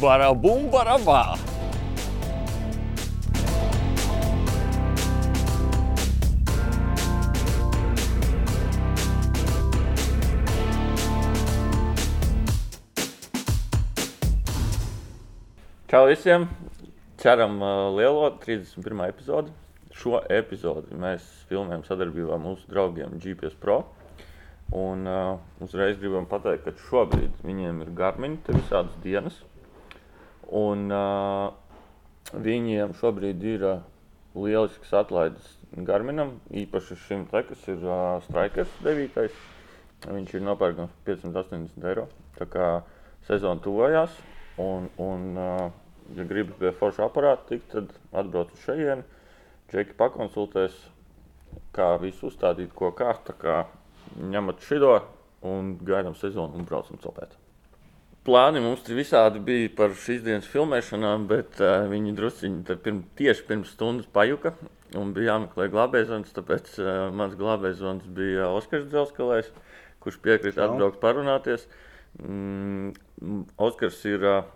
Barabā! Čau visiem! Ceram, uh, lielo 31. epizodi. Šo epizodi mēs filmējam sadarbībā ar mūsu draugiem GPS Pro. Un uh, uzreiz gribam pateikt, ka šobrīd viņiem ir garmiņi, te visādas dienas. Un uh, viņiem šobrīd ir uh, lielisks atlaides garminam, īpaši šim te, kas ir uh, Strikers 9. Viņš ir nopērkams par 580 eiro. Tā kā sezona tuvojās, un, un uh, ja gribat pie forša aparāta tikt, tad atbrauc uz šejienu. Džeki pakonsultēs, kā visu uzstādīt, ko kā. Kā ņemat šo un gaidām sezonu un braucam celpēt. Plāni mums visādi bija par šīs dienas filmēšanām, bet uh, viņi druskuļi pirm, tieši pirms stundas pajuka un bija jāmeklē glābējs. Tāpēc uh, mans glābējs bija Oskars Dzelzkalējs, kurš piekrita atbraukt parunāties. Mm, Oskars ir uh,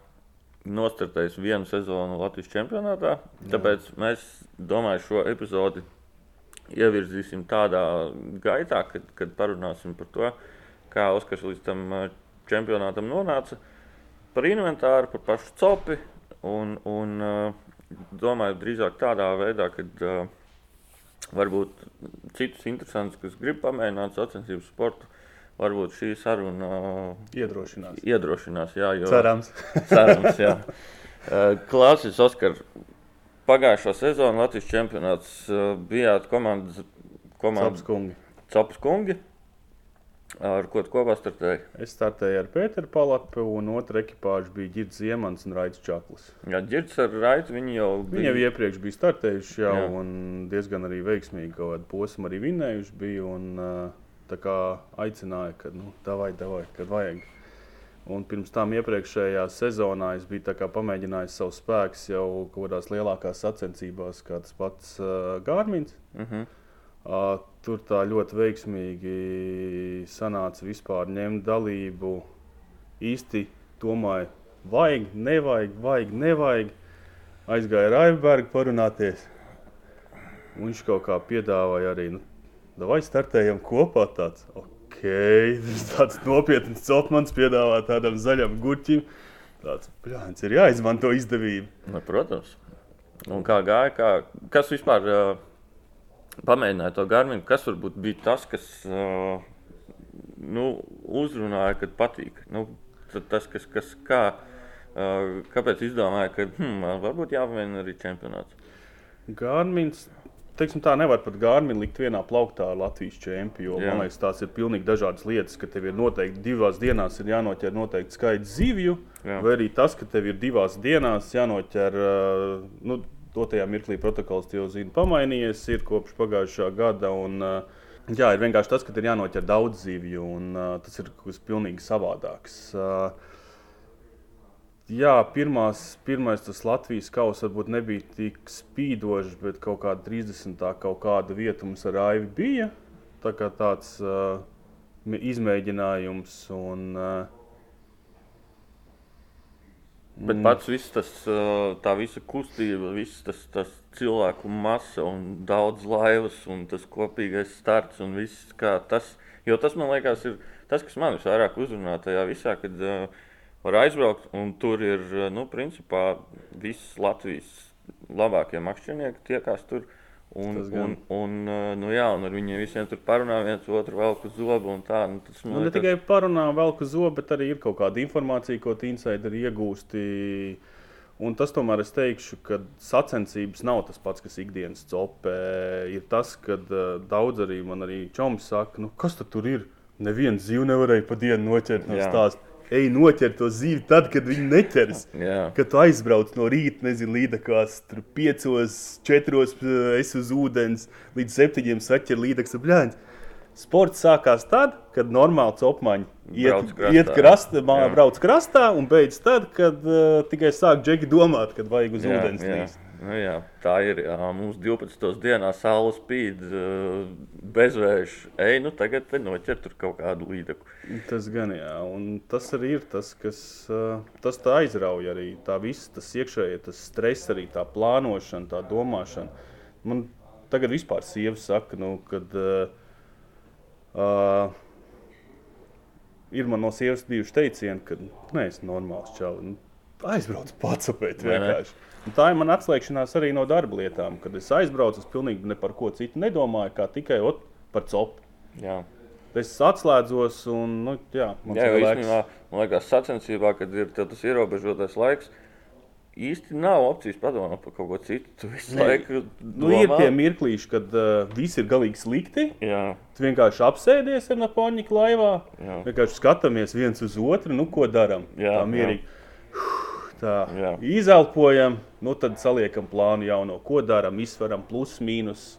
nostartējis vienu sezonu Latvijas čempionātā. Tāpēc mēs domājam, šo epizodi ievirzīsim tādā gaitā, kad, kad parunāsim par to, kā Oskars līdz tam uh, čempionātam nonāca, par inventāru, par pašu copi. Un, un uh, domāju, drīzāk tādā veidā, ka uh, varbūt citus interesantus, kas grib pamēģināt sacensību sportu, varbūt šī saruna uh, Iedrošinās. iedrošinās. Jā, jo, Cerams. Cerams, jā. Uh, Klausies, Oskar, pagājušo sezonu Latvijas čempionāts uh, bijāt komandas, komandas kungi. Copas kungi. Ar ko tu kopā startēji? Es startēju ar Pēteru Palapu, un otrā ekipāža bija Girts Ziemans un Raits Čaklis. Jā, Girts ar Raitu, viņi jau Viņi jau iepriekš bija startējuši jau, Jā. un diezgan arī veiksmīgi kaut kādu posmu arī vinējuši bija. Un, tā kā aicināja, ka, nu, davai, davai, kad vajag. Un pirms tam iepriekšējā sezonā es biju pamēģinājis savu spēku jau kaut kādās lielākās sacensībās, kā tas pats uh, Gārmins. Uh -huh. Uh, tur tā ļoti veiksmīgi sanāca vispār ņemt dalību. Īsti domāju, vajag, nevajag, vajag, nevajag. Aizgāja ar Aivbergu parunāties. Un Viņš kaut kā piedāvāja arī, nu, vai startējam kopā tāds. Ok, tas tāds nopietns celtmans piedāvā tādam zaļam gurķim. Tāds, plāns ir jāizmanto izdevība. Nu, protams. Un kā gāja? Kā, kas vispār uh, pamēģināja to garminu? Kas varbūt bija tas, kas uh, nu, uzrunāja, kad patīk? Nu, tas, kas, kas kā, uh, kāpēc izdomāja, ka hmm, varbūt jāpamēģina arī čempionāts? Gārmins, teiksim, tā nevar pat Gārminu likt vienā plauktā ar Latvijas čempionu. Man liekas, tās ir pilnīgi dažādas lietas, ka tev ir noteikti divās dienās ir jānoķer noteikti skaits zivju, Jā. vai arī tas, ka tev ir divās dienās jānoķer. ā, Nu, Dotajā mirklī protokols jau zina, pamainījies ir kopš pagājušā gada. Un, ā, jā, ir vienkārši tas, ka ir jānoķer daudz zivju, un ā, tas ir kaut kas pilnīgi savādāks. Ā, Jā, pirmās, pirmais tas Latvijas kausa varbūt nebija tik spīdošs, bet kaut kāda 30. kaut kāda vieta mums ar Aivi bija. Tā kā tāds uh, izmēģinājums. Un, uh, Bet pats viss tas, tā visa kustība, viss tas, tas cilvēku masa un daudz laivas un tas kopīgais starts un viss kā tas. Jo tas man liekas, ir tas, kas man visvairāk uzrunā tajā visā, kad uh, var aizbraukt un tur ir, nu, principā viss Latvijas labākie makšķernieki tiekās tur. Un, Tas un, un, uh, nu, jā, un ar viņiem visiem tur parunā viens otru vēl uz zobu tā. Nu, tas, man nu, ne liekas- tikai parunā vēl uz zobu, bet arī ir kaut kāda informācija, ko insideri iegūsti. Un tas tomēr es teikšu, ka sacensības nav tas pats, kas ikdienas copē. Ir tas, ka uh, daudz arī man arī čoms saka, nu, kas tur ir? Nevienu zīvu nevarēja pa dienu noķert no stāsta. Ej, noķer to zīvi tad, kad viņi neķers. Jā. Kad tu aizbrauc no rīta, nezinu, līdakās, tur piecos, četros, eh, es uz ūdens, līdz septiņiem saķer līdaks apļāņas. Sports sākās tad, kad normāli copmaņi iet, krastā. iet krastā, Jā. brauc krastā un beidz tad, kad uh, tikai sāk džeki domāt, kad vajag uz Jā, ūdens jā. līst. Nu, jā, tā ir. Jā. Mums 12. dienā saule spīd, bezvējš. Ej, nu tagad noķer tur kaut kādu līdzekli. Tas gan jā, un tas arī ir tas, kas tas aizrauja arī. Tā viss, tas iekšējais, tas stress, arī tā plānošana, tā domāšana. Man tagad vispār sieva saka, nu, kad uh, uh, ir man no sievas bijuši teicieni, ka neesmu normāls čalis. Nu, aizbraucu pats apēst vienkārši. Un tā ir mana atslēgšanās arī no darba lietām, kad es aizbraucu, es pilnīgi par ko citu nedomāju, kā tikai ot, par copu. Jā. Es atslēdzos, un nu, jā, man, jā, īstenībā, man liekas, sacensībā, kad ir tas ierobežotais laiks, īsti nav opcijas padomāt par kaut ko citu. Tu visu ne. laiku nu, ir tie mirklīši, kad uh, viss ir galīgi slikti. Jā. Tu vienkārši apsēdies ar Napoņiku laivā, jā. vienkārši skatāmies viens uz otru, nu, ko darām. Tā mierīgi. Jā. Tā, Jā. izelpojam, nu tad saliekam plānu jauno, ko darām, izsveram plus, mīnus.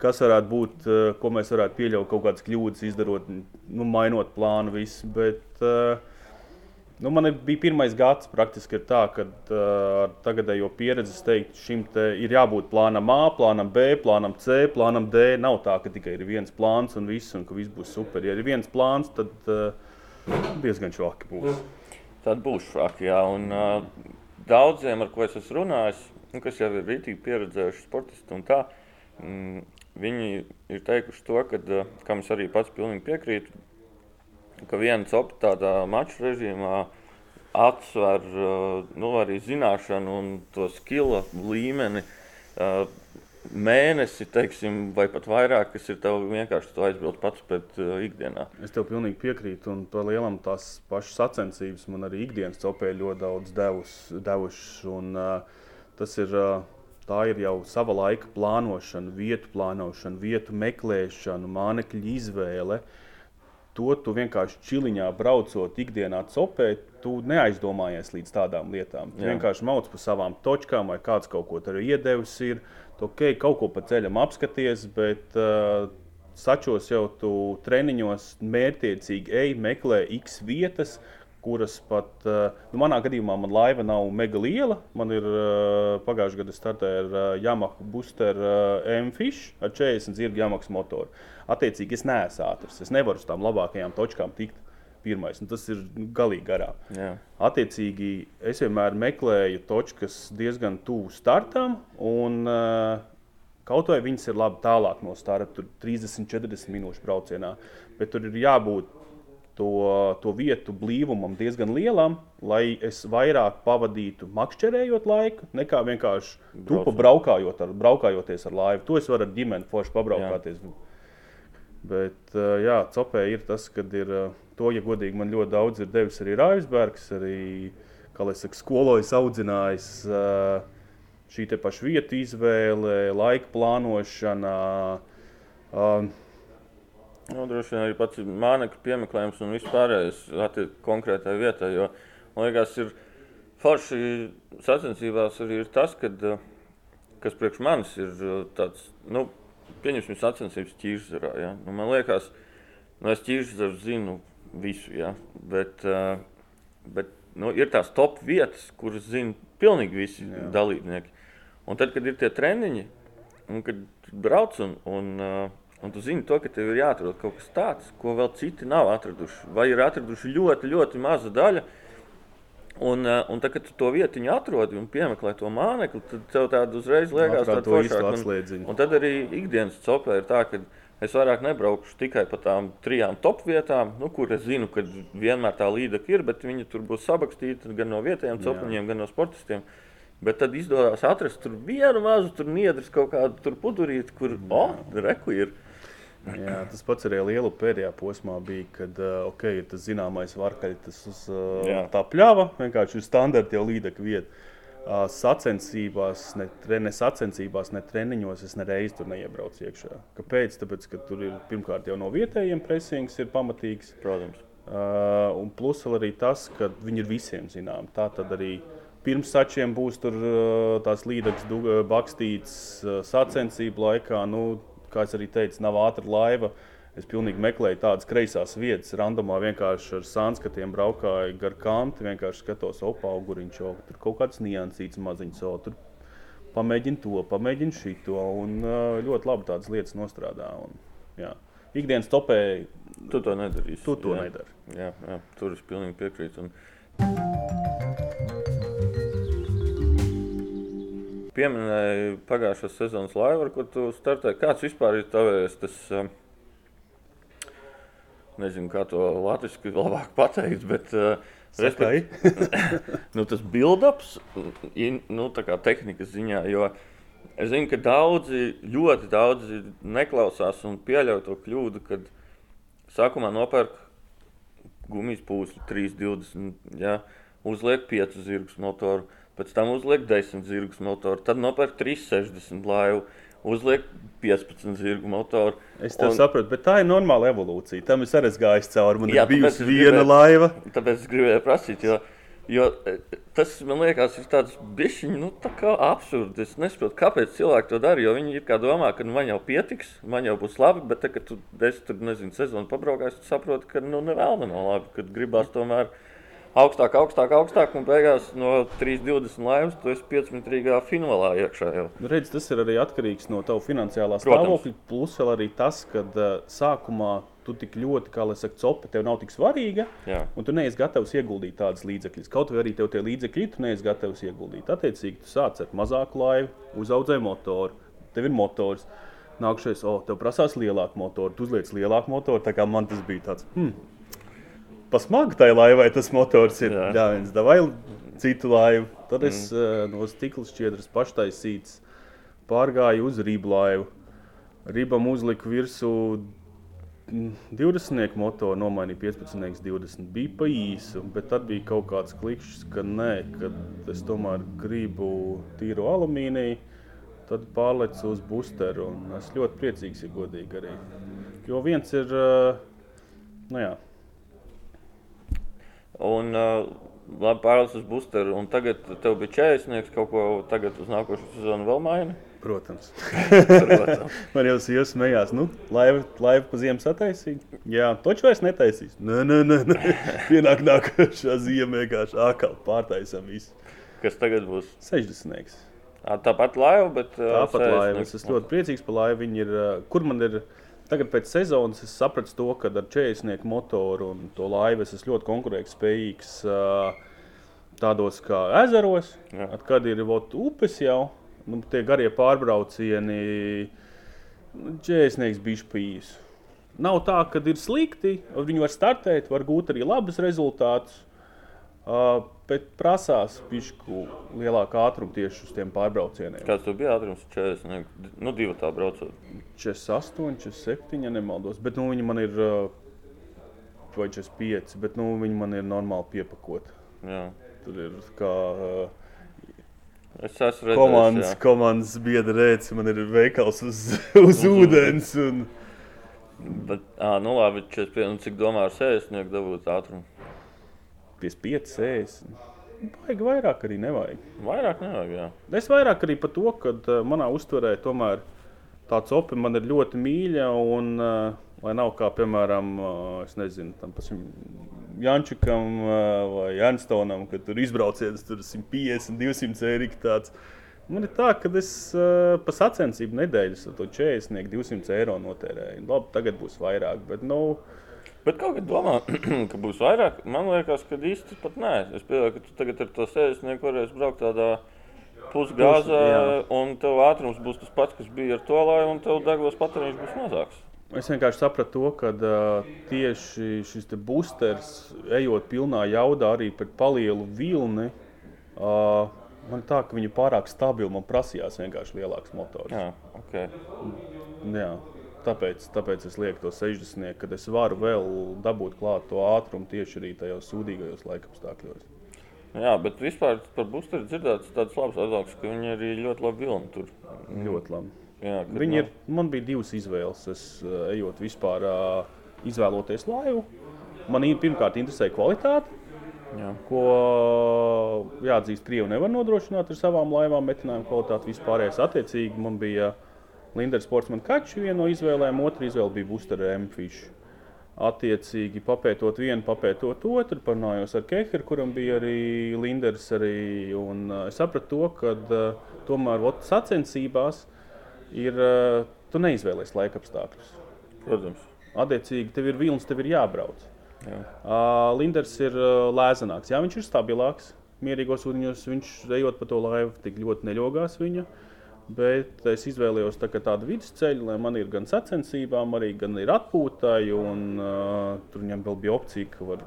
Kas varētu būt, uh, ko mēs varētu pieļaut, kaut kādas kļūdas izdarot, nu, mainot plānu, visu. Bet, uh, Nu, man bija pirmais gads, praktiski ir tā, ka uh, ar tagadējo pieredzi es teiktu, šim te ir jābūt plānam A, plānam B, plānam C, plānam D. Nav tā, ka tikai ir viens plāns un viss, un ka viss būs super. Ja ir viens plāns, tad uh, diezgan švaki būs. Tad būs švaki, jā. Un, uh, daudziem, ar ko es esmu runājis, nu, kas jau ir rītīgi pieredzējuši sportisti un tā, mm, viņi ir teikuši to, ka, uh, kam es arī pats pilnīgi piekrītu, ka viens op tādā maču režīmā atsver nu, arī zināšanu un to skila līmeni. Mēnesi, teiksim, vai pat vairāk, kas ir tev vienkārši tu aizbraukt pats pēc uh, ikdienā. Es tev pilnīgi piekrītu, un par lielam tās pašas sacensības man arī ikdienas copē ļoti daudz devus, devušas. Un, uh, tas ir, uh, tā ir jau sava laika plānošana, vietu plānošana, vietu meklēšana, mānekļu izvēle. To tu vienkārši čiliņā braucot, ikdienā copē, tu neaizdomājies līdz tādām lietām. Tu Jā. vienkārši mauc pa savām točkām, vai kāds kaut ko tur iedevis. Ir. Tu okay, kaut ko pa ceļam apskaties, bet uh, sačos jau tu treniņos mērķiecīgi ej, meklē X vietas, kuras pat, uh, nu, manā gadījumā, man laiva nav mega liela. Man ir uh, pagājušajā gadā startēja ar uh, Yamaha Booster uh, M-Fish ar 40 zirga Yamaha motoru. Attiecīgi, es neesmu ātrs. Es nevaru uz tām labākajām točkām tikt pirmais. Tas ir galīgi garām. Jā. Attiecīgi, es vienmēr meklēju točkas diezgan tuvu startam. Un, uh, Kaut vai viņas ir labi tālāk no starta, 30, 40 minūšu braucienā, bet tur ir jābūt to, to vietu blīvumam diezgan lielam, lai es vairāk pavadītu makšķerējot laiku, nekā vienkārši tupu braukājot ar, braukājoties ar laivu. To es varu ar ģimeni forši pabraukāties. Jā. Bet, jā, copē ir tas, ka ir to, ja godīgi man ļoti daudz ir devis arī Raivsbergs, arī, saka, skolojis, audzinājis šī te paša vietu izvēle, laika plānošana. Nu, droši vien arī pats mānekļa piemeklējums un viss pārējais konkrētai vietai, jo, man liekas, ir forši sacensībās arī ir tas, kad, kas priekš manis ir tāds, nu, pieņemsim sacensības ķīrzarā. Ja? Nu, man liekas, nu, es ķīrzaru zinu visu, ja? bet, uh, bet nu, ir tās top vietas, kuras zina pilnīgi visi Jā. dalībnieki. Un tad, kad ir tie treniņi, un kad brauc un, un, uh, un tu zini to, ka tev ir jāatrod kaut kas tāds, ko vēl citi nav atraduši, vai ir atraduši ļoti, ļoti maza daļa, Un, eh, un tad, kad tu to vietu atrodi un piemeklē to mānekli, tad tev tāda uzreiz liekas, ka tā ir atslēdziņa. Un, un tad arī ikdienas copē ir tā, ka es vairāk nebraukšu tikai pa tām trijām top vietām, nu, kur es zinu, ka vienmēr tā līdeka ir, bet viņi tur būs sabakstīti gan no vietējiem copiņiem, gan no sportistiem. Bet tad izdodas atrast tur vienu mazu tur niedris, kaut kādu pudurīti, kur, oh, reku ir. Jā, tas pats arī lielu pēdējā posmā bija, kad okay, tas zināmais varkaļs, tas uz Jā. tā pļāva, vienkārši ir standarta jau līdeka vieta. Sacensībās, ne, ne sacensībās, ne treniņos es nereiz tur neiebraucu iekšā. Kāpēc? Tāpēc, ka tur ir pirmkārt jau no vietējiem presings ir pamatīgs. Protams. Uh, un plus vēl arī tas, ka viņi ir visiem zinām. Tā tad arī pirms sačiem būs tur uh, tās līdekas bakstītas uh, sacensību laikā. Nu, kā es arī teicu, nav ātra laiva. Es pilnīgi meklēju tādas kreisās vietas, randomā vienkārši ar sānskatiem braukāju gar kanti, vienkārši skatos, opā, auguriņš, tur kaut kāds niansīts maziņš, tur pamēģini to, pamēģini šito. Un ļoti labi tādas lietas nostrādā. Un, jā. Ikdienas topē Tu to nedarīsi. tu to jā. nedari. Jā, jā, tur es pilnīgi piekrītu. Un... Pieminēji pagājušās sezonas laivu, ar ko tu startēji. Kāds vispār ir tavs tas, nezinu, kā to latviešu labāk pateikt, bet uh, Sakai? nu, tas build-ups, nu, tehnikas ziņā, es zinu, ka daudzi, ļoti daudzi neklausās un pieļauj to kļūdu, kad sākumā nopērk gumijas pūsli 320, ja, uzliek 5 zirgus motoru, pēc tam uzliek 10 zirgus motoru, tad nopērk 360 laivu, uzliek 15 zirgu motoru. Es un- saprotu, bet tā ir normāla evolūcija. Tam es arī gājis cauri. Man Jā, ir bijusi es viena gribēju- laiva. Tāpēc es gribēju prasīt, jo, jo e, tas man liekas, ir tāds bišķiņš, nu, tā kā absurds. Es nesaprotu, kāpēc cilvēki to dara. Jo viņi ir kā domā, ka nu, man jau pietiks, man jau būs labi, bet, tad, kad tu esi tur, nezinu, sezonu pabraukājis, tu saproti, ka nu, nevēl nav labi, kad gribās tomēr. Augstāk, augstāk, augstāk, un beigās no 3,20 laivas tu esi 5-metrīgā finālā iekšā. Jau. Nu, redz, tas ir arī atkarīgs no tava finansiālā stāvokļa. Plus vēl arī tas, ka uh, sākumā tu tik ļoti, kā lai saka, copa tev nav tik svarīga. Jā. Un tu neesi gatavs ieguldīt tādas līdzekļus. Kaut arī tev tie līdzekļi tu neesi gatavs ieguldīt. Attiecīgi, tu sāc ar mazāku laivu, uzaudzēji motoru, tev ir motors. Nākamais, oh, tev prasās lielāku motoru, tu uzliec lielāku motoru. Tā kā man tas bija tāds, hmm, pasmagi tai laivai tas motors ir. Jā. Jā, viens davai citu laivu. Tad es mm. uh, no stikla šķiedras paštaisīts pārgāju uz rību laivu. Rībam uzliku virsū mm, 20 motoru, nomainīja 15, 20. Bija pa īsu, bet tad bija kaut kāds klikšķis, ka nē, ka es tomēr gribu tīru alumīniju. Tad pārlecu uz boosteru. Es ļoti priecīgs, ja godīgi arī. Jo viens ir, uh, nu jā, Un uh, labi pārlis uz boosteru, un tagad tev bija 40, kaut ko tagad uz nākošo sezonu vēl maini. protams. Protams. Man jau ir smējās, nu, laiva, laiva pa ziemu sataisīt. Jā, toču vairs netaisīs. Nē, nē, nē, nē. pienāk nākošā ziema vienkārši ākā pārtaisam visu. Kas tagad būs? 60. Ā, Tāpat laiva, bet uh, Tāpat laiva. Es 60. esmu ļoti priecīgs par laivu. Viņi ir, uh, kur man ir tagad pēc sezonas, es sapratu to, ka ar 40 motoru un to laivu es esmu ļoti konkurētspējīgs tādos kā ezeros, Jā. at kad ir vot, upes jau. Nu, tie garie pārbraucieni, nu, 40 bija spījis. Nav tā, ka ir slikti, viņi var startēt, var gūt arī labus rezultātus. Uh, bet prasās pišku lielāku ātrumu tieši uz tiem pārbraucieniem. Kāds tev bija ātrums? 40, nu, divi tā braucot. 48, 47, ja nemaldos. Bet nu, viņi man ir vai 45, bet nu, viņi man ir normāli piepakoti. Tur ir kā Es esmu redzējis, komandas, jā. komandas biedra rēcis, man ir veikals uz, uz ūdens. Un, Bet, ā, nu labi, 45, un cik domā ar 60 dabūt ātrumu? 55, 60. Vajag vairāk arī nevajag. Vairāk nevajag, jā. Es vairāk arī par to, ka uh, manā uztverē tomēr tā copa man ir ļoti mīļa. Un, uh, lai nav kā, piemēram, uh, es nezinu, tam pašam Jančukam uh, vai Janstonam, kad tur izbrauciens tur 150, 200 eiro tāds. Man ir tā, ka es uh, pa sacensību nedēļas to 40, 200 eiro notērēju. Labi, tagad būs vairāk, bet nu, Bet kaut kā domā, ka būs vairāk. Man liekas, ka īsti pat nē. Es pieņemu, ka tu tagad ar to 60 varēsi braukt tādā pusgāzē, un tev ātrums būs tas pats, kas bija ar to laivu, un tev degvielas patēriņš būs mazāks. Es vienkārši sapratu to, ka uh, tieši šis te boosters, ejot pilnā jaudā arī pret palielu vilni, uh, man tā, ka viņi pārāk stabili man prasījās vienkārši lielāks motors. Jā, ok. Jā, tāpēc, tāpēc es lieku to 60, kad es varu vēl dabūt klāt to ātrumu tieši arī tajos sūdīgajos laikapstākļos. Jā, bet vispār par boosteri dzirdēts tāds labs atzāks, ka viņi arī ļoti labi vilni tur. Ļoti labi. Jā, Viņi ir, man bija divas izvēles. Es uh, ejot vispār, uh, izvēloties laivu. Man ir pirmkārt interesēja kvalitāte. Jā. ko jāatzīst, Krievi nevar nodrošināt ar savām laivām, metinājumu kvalitāti vispārējais. Attiecīgi, man bija Linders Sportsman Kačs, viena no izvēlēm, otra izvēle bija Booster M-Fish. Attiecīgi, papētot vienu, papētot otru, parunājos ar Keheru, kuram bija arī Linders. Arī, un, uh, es sapratu to, ka uh, tomēr ot, sacensībās ir, uh, tu neizvēlējies laika apstākļus. Protams. Attiecīgi, tev ir vilnis, tev ir jābrauc. Jā. Uh, Linders ir uh, lēzāks. Jā, viņš ir stabilāks. Mierīgos ūdeņos viņš ejot pa to laivu, tik ļoti neļogās viņa. Uh, Bet es izvēlējos tā tādu vidusceļu, lai man ir gan sacensībām, arī gan ir atpūtai. Un, uh, tur viņam vēl bija opcija, ka var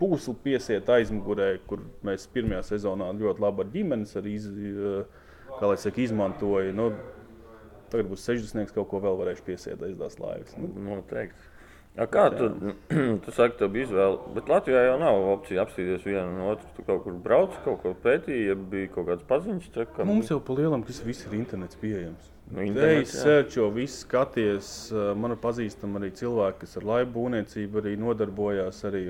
pūsli piesiet aizmugurē, kur mēs pirmajā sezonā ļoti labi ar ģimenes arī iz, uh, saka, izmantoja. Nu, tagad būs 60. kaut ko vēl varēšu piesiet aiz tās laivas. Nu, Noteikti. A kā tu, tu saki, tev bija izvēle? Bet Latvijā jau nav opcija apstīties vienu no otru. Tu kaut kur brauc, kaut ko pētīji, ja bija kaut kāds paziņas. Cek, Mums jau pa lielam, kas viss ir internets pieejams. Nu, Te es sērčo, viss skaties. Man ir pazīstami arī cilvēki, kas ar laivu būvniecību arī nodarbojās. Arī,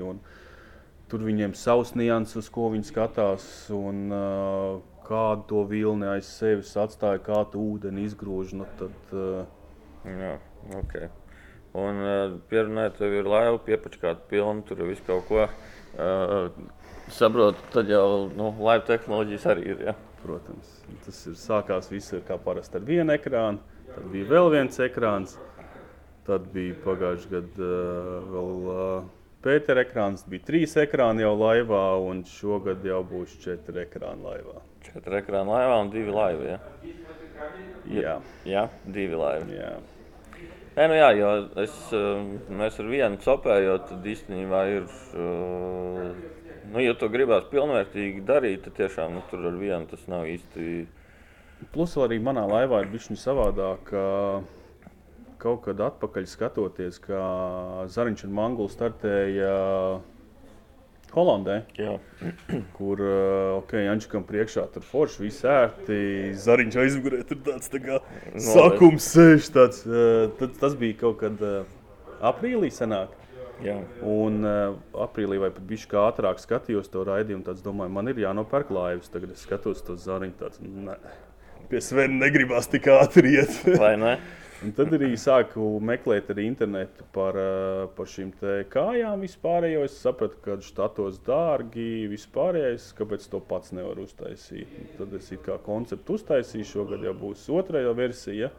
tur viņiem savs nianses, uz ko viņi skatās. Un, uh, kādu to vilni aiz sevis atstāja, kādu ūdeni izgrūž. Nu, tad, uh... Jā, okay. Un uh, pierunājot, tev ir laiva, piepačkāta pilna, tur viss kaut ko. Uh, saprotu, tad jau nu, laiva tehnoloģijas arī ir. Ja? Protams, tas ir sākās viss ir kā parasti ar vienu ekrānu, tad bija vēl viens ekrāns, tad bija pagājušajā gadā uh, vēl uh, Pētera ekrāns, bija trīs ekrāni jau laivā, un šogad jau būs četri ekrāni laivā. Četri ekrāni laivā un divi laivi. Ja? Jā, jā divi laivi. Jā. Nē, nu jā, jo es, um, mēs ar vienu copējot, tad īstenībā ir. Uh, nu, ja to gribās pilnvērtīgi darīt, tad tiešām nu, tur ar vienu tas nav īsti. Plus arī manā laivā ir bijis savādāk. Kaut kad atpakaļ skatoties, kā Zariņš un Manguls startēja Holandē, Jā. kur uh, okay, Jančikam priekšā tur forši viss ērti. Zariņš aizmugurē tur tāds tā kā sakums sēž. Tāds, uh, tad, tas bija kaut kad uh, aprīlī senāk. Jā. Un uh, aprīlī vai pat bišķi kā ātrāk skatījos to raidījumu, tad domāju, man ir jānopērk laivas. Tagad es skatos to zariņu, tāds, ne, pie Svena negribās tik ātri iet. vai ne? Un tad arī sāku meklēt arī internetu par, eh, par šīm kājām vispārējo. Es sapratu, ka štatos dārgi vispārējais, kāpēc to pats nevar uztaisīt. Un tad es kā konceptu uztaisīju, šogad jau būs otrā versija.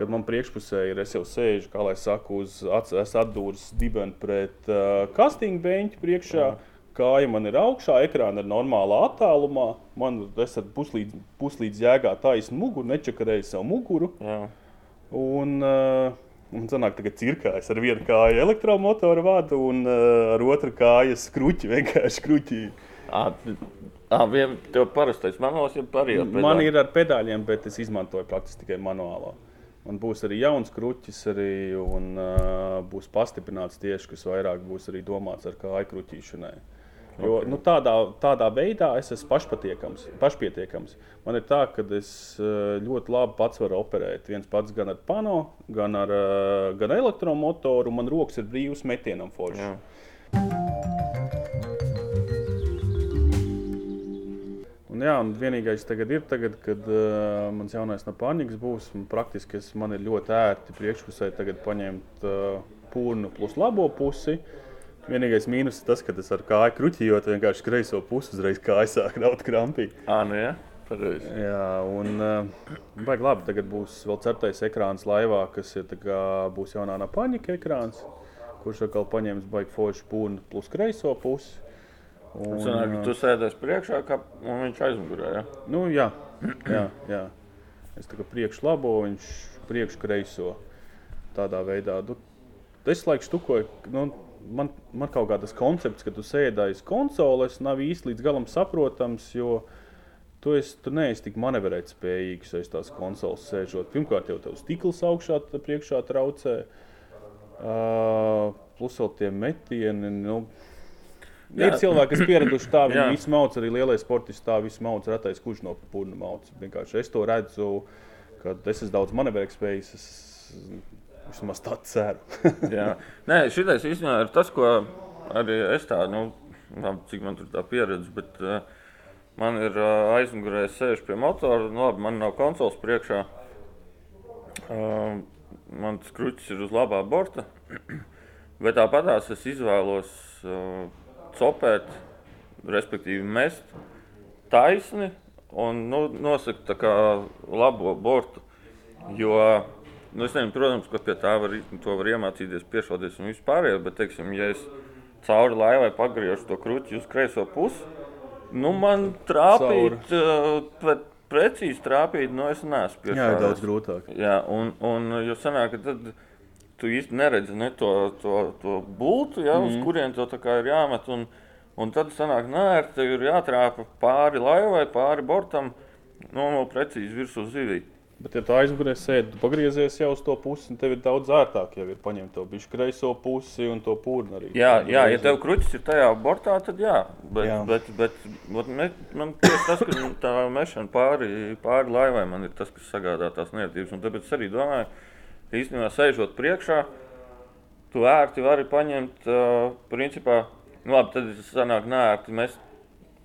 Kad man priekšpusē ir, es jau sēžu, kā lai saku, uz atdūras dibeni pret uh, kastīņu beņķu priekšā. Jā. Kāja man ir augšā, ekrāna ir normālā attālumā. Man ir puslīdz, puslīdz jēgā taisnība mugura, nečakarēju savu muguru. Jā. Un, uh, un sanāk, tagad cirkājas ar vienu kāju elektromotoru vadu un uh, ar otru kāju skruķi, vienkārši skruķi. Ah, vien tev parastais manuāls ir parīdz. Man ir ar pedāļiem, bet es izmantoju praktiski tikai manuālo. Man būs arī jauns kruķis, arī, un uh, būs pastiprināts tieši, kas vairāk būs arī domāts ar kāju kruķīšanai. Jo, okay. nu, tādā, tādā veidā es esmu pašpietiekams. Man ir tā, ka es eh, ļoti labi pats varu operēt. Viens pats gan ar pano, gan ar eh, gan elektromotoru. Man rokas ir brīvas metienam forši. Un, jā, un vienīgais tagad ir, tagad, kad uh, mans jaunais napāņģis būs, praktiski es, man ir ļoti ērti priekšpusē paņemt uh, pūnu plus labo pusi. Uh, Vienīgais mīnus ir tas, ka es ar kāju kruķījot, vienkārši kreiso pusi uzreiz kājas sāk raut krampī. À, nu jā. Pareiz. Jā, un baigi labi. Tagad būs vēl certais ekrāns laivā, kas ir kā, būs jaunā napaņika ekrāns, kurš atkal paņems baigi foršu pūnu plus kreiso pusi. Un, Sanāk, tu sēdēsi priekšā, kā, un viņš aizmugurē. Ja? Nu, jā, jā, jā. Es tā kā priekš labo, viņš priekš kreiso. Tādā veidā. Tu, es laiku štukoju. Nu, man, man kaut kā tas koncepts, ka tu sēdi aiz konsoles, nav īsti līdz galam saprotams. Jo tu, esi, tu neesi tik manevrēt spējīgs aiz tās konsoles sēžot. Pirmkārt, jau tev stikls augšā priekšā traucē. Uh, plus vēl tie metieni. Nu, Jā. Ir cilvēki, kas pieraduši tā, viņi visu mauc, arī lielie sportisti tā visu mauc, retais kurš no pūna mauc. Vienkārši es to redzu, kad es esmu daudz manevrēt spējīgs. Es Vismaz tā ceru. Jā, Nē, šitais īstenībā ir tas, ko arī es tādu, nu, cik man tur tā pieredze, bet uh, man ir uh, aizmugurē sēž pie motora, nu labi, man nav konsoles priekšā. Uh, man tas kruķis ir uz labā borta. Bet tāpatās es izvēlos uh, copēt, respektīvi mest taisni un nu, nosakt tā kā labo bortu. Jo, nu, es nezinu, protams, ka pie tā var, to var iemācīties, piešauties un vispārējo, bet, teiksim, ja es cauri laivai pagriežu to kruķi uz kreiso pusi, nu, man trāpīt, uh, precīzi trāpīt, nu, es neesmu pie tā. Jā, daudz grūtāk. Jā, un, un jo sanāk, ka tad tu īsti neredzi ne to, to, to bultu, ja, mm. uz kurien to ir jāmet. Un, un tad sanāk, nē, tev ir jātrāpa pāri laivai, pāri bortam, no, no precīzi virsū zivī. Bet, ja tā aizmugurē sēdi, tu pagriezies jau uz to pusi, un tev ir daudz ērtāk jau ir paņemt to bišu kreiso pusi un to pūnu arī. Jā, jā ja tev kruķis ir tajā bortā, tad jā. Bet, jā. bet, bet, bet me, man tas, ka tā mešana pāri, pāri laivai man ir tas, kas sagādā tās neatības. Un tāpēc es arī domāju, īstenībā sēžot priekšā, tu ērti vari paņemt, uh, principā, nu labi, tad tas sanāk nērti mest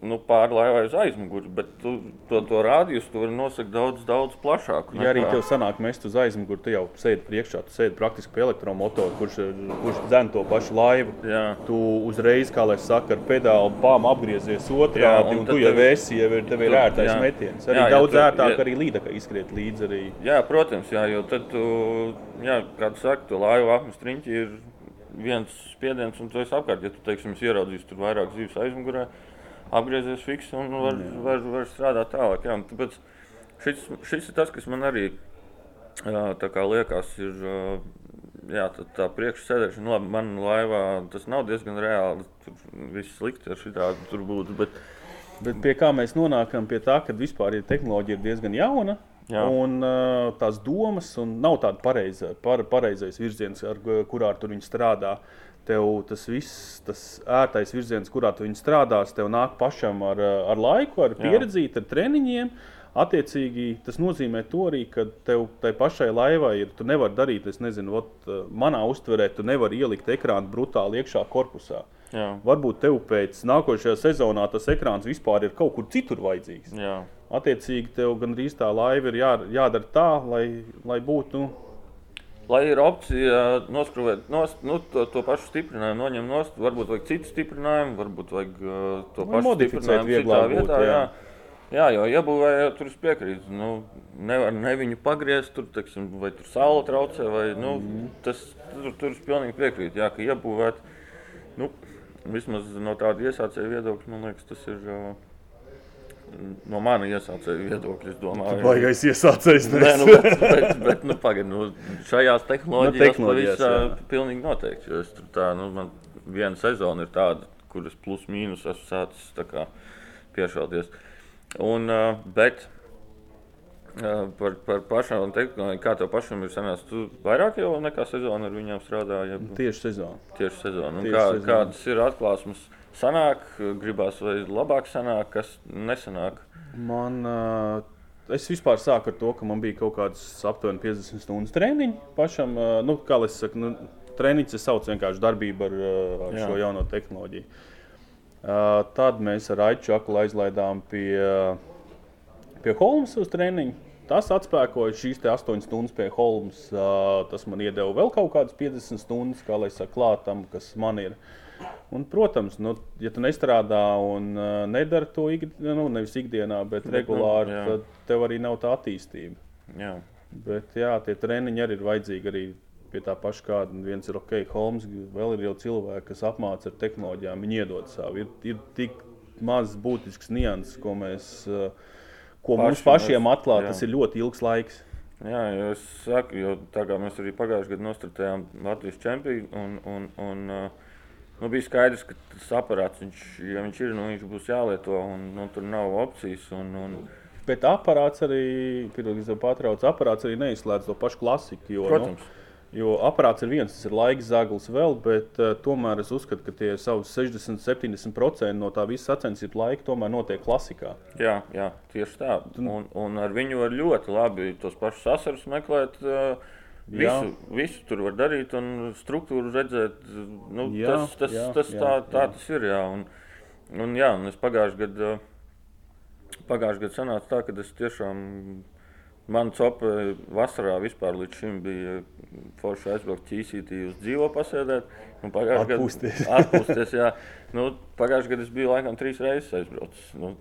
nu, pāri laivai uz aizmuguri, bet tu, to, to rādījus tu vari nosakt daudz, daudz plašāku. Ja arī tev sanāk mest uz aizmuguri, tu jau sēdi priekšā, tu sēdi praktiski pie elektromotora, kurš, kurš dzen to pašu laivu. Jā. Tu uzreiz, kā lai saka, ar pedāli bām apgriezies otrādi, jā, un, un tu jau tev, esi, jau ir, tev ir ērtais jā. metiens. Arī jā, daudz jā, ērtāk jā. arī līdaka izskriet līdzi. Arī. Jā, protams, jā, jo tad tu, jā, kā tu saki, to laivu apmest riņķi ir viens spiediens, un tu esi apkārt. Ja tu, teiksim, ieraudzīsi tur vairāk zīves aizmugurē, apgriezies fiks un var, var, var strādāt tālāk. Jā. Tāpēc šis, šis ir tas, kas man arī liekas, ir jā, tā, tā priekšsēdēšana. Labi, man laivā tas nav diezgan reāli. Tur viss slikti ar šitādu tur būtu. Bet, bet pie kā mēs nonākam pie tā, ka vispār ir tehnoloģija ir diezgan jauna. Jā. Un uh, tās domas, un nav tāda pareiza, par, pareizais virziens, ar kurā tur viņi strādā. Uh, tev tas viss, tas ērtais virziens, kurā tu strādās, tev nāk pašam ar, ar laiku, ar pieredzi, ar treniņiem. Attiecīgi, tas nozīmē to arī, ka tev tai pašai laivai ir. Tu nevari darīt, es nezinu, ot, manā uztverē, tu nevari ielikt ekrānu brutāli iekšā korpusā. Jā. Varbūt tev pēc nākošajā sezonā tas ekrāns vispār ir kaut kur citur vajadzīgs. Jā. Attiecīgi, tev gandrīz tā laiva ir jā, jādara tā, lai, lai būtu nu, lai ir opcija noskrūvēt nost, nu, to, to pašu stiprinājumu, noņemt no stūra. Varbūt vajag citu stiprinājumu, varbūt vajag uh, to pašu stiprinājumu citā vietā. Jā. Jā. jā, jo iebūvēja, tur es piekrītu. Nu, nevar ne viņu pagriezt, tur, teiksim, vai tur saule traucē, vai nu, mm. tas tur, tur es pilnīgi piekrītu. Jā, ka iebūvēt, nu, vismaz no tāda iesācēja viedokļa, man liekas, tas ir. Uh, no manas iesācēju viedokļa, es domāju, ka baigais iesācējs nē, nu, bet, bet, bet nu, pagaid, nu, šajās tehnoloģijās, nu, tehnoloģijās visā, pilnīgi noteikti. Jo es tur tā, nu, man viena sezona ir tāda, kuras plus mīnus esmu sācis kā, piešauties. Un, bet par, par pašām tehnoloģijām, kā tev pašam ir sanācis, tu vairāk jau nekā sezona ar viņiem strādāji? Ja? Tieši sezona. Tieši sezona. Tieši kā, sezona. Kādas ir atklāsmes? Sanāk, gribās vai labāk sanāk, kas nesanāk? Man, uh, es vispār sāku ar to, ka man bija kaut kādas aptuveni 50 stundas treniņu pašam. Uh, nu, kā es saku, nu, treniņš es saucu vienkārši darbību ar, ar Jā. šo jauno tehnoloģiju. Uh, tad mēs ar Aiču aklu aizlaidām pie, pie Holmes uz treniņu. Tas atspēkoja šīs 8 stundas pie Holmes. Uh, tas man iedeva vēl kaut kādas 50 stundas, kā lai saka, klātam, kas man ir. Uh, Un, protams, nu, ja tu nestrādā un uh, nedari to ikdienā, nu, nevis ikdienā, bet, bet nu, regulāri, nu, tad tev arī nav tā attīstība. Jā. Bet jā, tie treniņi arī ir vajadzīgi. Arī pie tā paša kāda. Viens ir ok, Holmes, vēl ir jau cilvēki, kas apmāca ar tehnoloģijām. Viņi iedod savu. Ir, ir tik maz būtisks nianses, ko mēs. Uh, ko Paši mums pašiem atklāt, tas ir ļoti ilgs laiks. Jā, jau es saku, jo tā kā mēs arī pagājušajā gadā nostājām Latvijas čempionu, un, un, un uh, Nu, bija skaidrs, ka tas aparāts, viņš, ja viņš ir, nu, viņš būs jālieto, un nu, tur nav opcijas. Un, un... Bet aparāts arī, tam patrauc, aparāts arī neizslēdz to pašu klasiku. Jo, Protams. Nu, Jo aparāts ir viens, tas ir laika zaglis vēl, bet uh, tomēr es uzskatu, ka tie savus 60-70% no tā visa sacensību laika tomēr notiek klasikā. Jā, jā tieši tā. Un, un ar viņu var ļoti labi tos pašus asarus meklēt. Uh, Visu, visu tur var darīt, un struktūru redzēt. Nu, jā, tas tas, jā, tas jā, tā, tā jā. tas ir. Jā. Un, un, jā, un es pagājušajā gadā pagājušajā gadā sanāca tā, ka es tiešām Man copa vasarā vispār līdz šim bija forši aizbraukt ķīsītī uz dzīvo pasēdēt. Atpūsties. gadā atpūsties. Jā. Nu, pagājušajā gadā es biju laikam trīs reizes aizbraucis. Nu,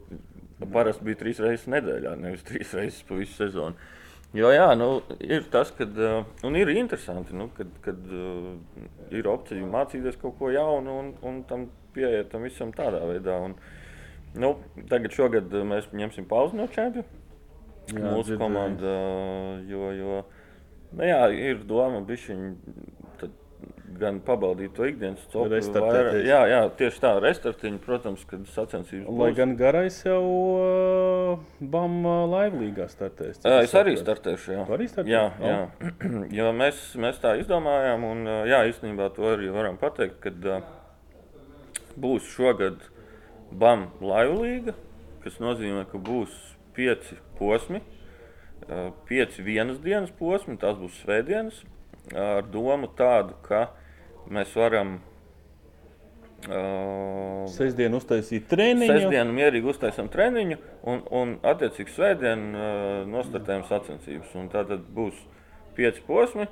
parasti bija trīs reizes nedēļā, nevis trīs reizes pa visu sezonu. Jo jā, nu, ir tas, kad, uh, un ir interesanti, nu, kad, kad uh, ir opcija mācīties kaut ko jaunu un, un tam pieiet tam visam tādā veidā. Un, nu, tagad šogad uh, mēs ņemsim pauzi no čempiona. Mūsu komanda, jo, jo nu, jā, ir doma bišķiņ, gan pabaudīt to ikdienas copu. Vairāk- Jā, jā, tieši tā, restartiņu, protams, kad sacensības Lai būs. gan garais jau uh, BAM uh, laivlīgā startēs. Jā, es arī startēšu. Jā, Tu arī startēsi? jā, Oh. jā. jo mēs, mēs tā izdomājām. Un, ā, jā, īstenībā to arī varam pateikt, kad ā, būs šogad BAM laivu līga, kas nozīmē, ka būs pieci posmi, ā, pieci vienas dienas posmi, tās būs svētdienas, ar domu tādu, ka mēs varam. ā, Sestdien uztaisīt treniņu. Sestdienu mierīgi uztaisām treniņu, un, un attiecīgi svētdienu uh, nostartējam sacensības. Tad būs pieci posmi.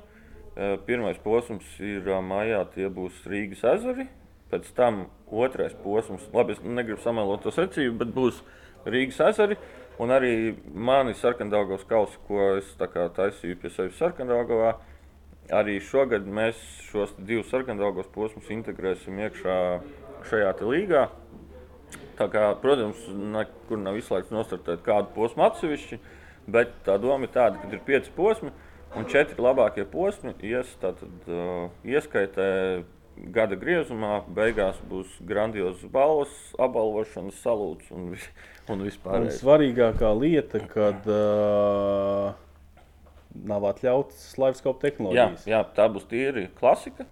Uh, pirmais posms ir uh, maijā, tie būs Rīgas ezeri. Pēc tam otrais posms, labi, es negribu samelot to secību, bet būs Rīgas ezeri. Un arī mani sarkandaugos kausi, ko es kā taisīju pie sevis sarkandaugavā. Arī šogad mēs šos divus sarkandaugos posmus integrēsim iekšā šajā līgā. Tā kā, protams, nekur nav izslēgts nostartēt kādu posmu atsevišķi, bet tā doma ir tāda, ka ir pieci posmi un četri labākie posmi ies tātad, uh, ieskaitē gada griezumā. Beigās būs grandiozs balvas, apbalvošanas salūts un, un Un vispār. svarīgākā lieta, kad uh, nav atļauts liveskopu Jā, tehnoloģijas. jā, tā būs tīri klasika.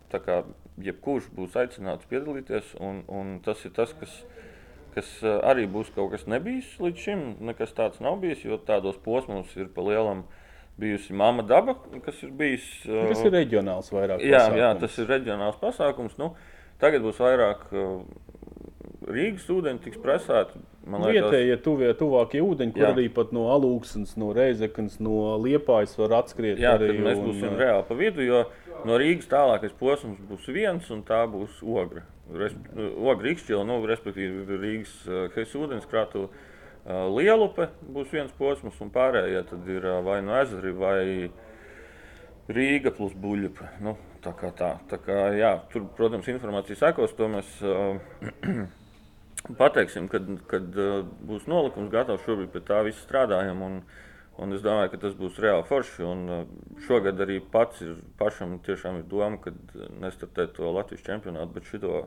Jebkurš būs aicināts piedalīties, un, un tas ir tas, kas, kas ā, arī būs kaut kas nebijis līdz šim. Nekas tāds nav bijis, jo tādos posmos ir pa lielam bijusi māma daba, kas ir bijis. ā, Tas ir reģionāls vairāk. Jā, pasākums. jā, tas ir reģionāls pasākums. Nu, tagad būs vairāk ā, Rīgas ūdeņi tiks. Man liekas, Vietējie, tuvie, tuvākie ūdeņi, kur Jā. arī pat no Alūksnes, no Reizeknas, no Liepājas var atskriet. Jā, arī, tad mēs un, būsim uh, reāli pa vidu, jo no Rīgas tālākais posms būs viens, un tā būs ogra. Resp- Ogra izšķila, nu, respektīvi Rīgas uh, ūdenskrātu uh, lielupe būs viens posms, un pārējie tad ir vai no ezeri, vai Rīga plus buļbuļsakta. Nu, tā kā tā. tā kā, jā, tur, protams, informācija sekos, to mēs uh, pateiksim, kad, kad uh, būs nolikums gatavs. Šobrīd pie tā viss strādājam. Un, Un es domāju, ka tas būs reāli forši. Un, uh, šogad arī pats ir pašam tiešām ir doma, ka nestartēt to Latvijas čempionātu, bet šito,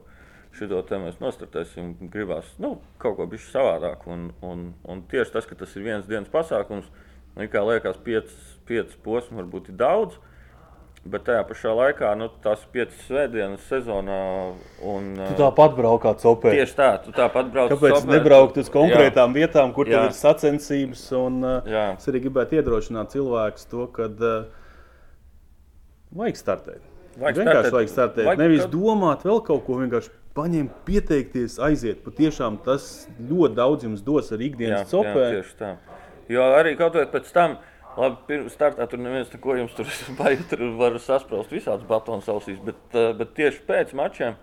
šito te mēs nostartēsim. Gribās nu, kaut ko bišķi savādāk. Un, un, un tieši tas, ka tas ir viens dienas pasākums, nu, kā liekas, piecas, piecas posmi varbūt ir daudz. Bet tajā pašā laikā nu, tās piecas svētdienas sezonā. Un, Tu uh, tāpat braukāt copē. Tieši tā, tu tāpat brauc. Kāpēc sopēt. nebraukt uz konkrētām Jā. vietām, kur Jā. tev ir sacensības? Un, uh, Jā. es arī gribētu iedrošināt cilvēkus to, ka uh, vajag startēt. Vajag vienkārši startēt. vajag startēt. Vajag Nevis kaut- domāt vēl kaut ko, vienkārši paņemt, pieteikties, aiziet. Patiešām tas ļoti daudz jums dos ar ikdienas copē. tieši tā. Jo arī kaut vai pēc tam, labi, pirms startā tur neviens neko jums tur, baigi tur var saspraust visādas batonu ausīs, bet, eh, bet tieši pēc mačiem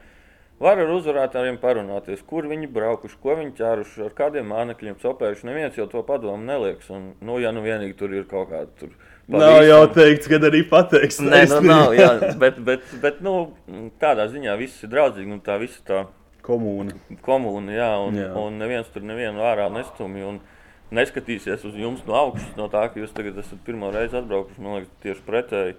var ar uzvarētājiem parunāties, kur viņi braukuši, ko viņi ķēruši, ar kādiem mānekļiem copējuši. Neviens jau to padomu nelieks. Un, nu, ja nu vienīgi tur ir kaut kāda tur. Nav jau teikts, kad arī pateiks. Nē, nu, nav, jā, bet, bet, bet nu, tādā ziņā viss ir draudzīgi un tā visa tā Komūna. komūna, jā, un, jā. un neviens tur nevienu ārā nestumj. un Neskatīsies uz jums no augšas, no tā, ka jūs tagad esat pirmo reizi atbraukuši. Man liekas, tieši pretēji,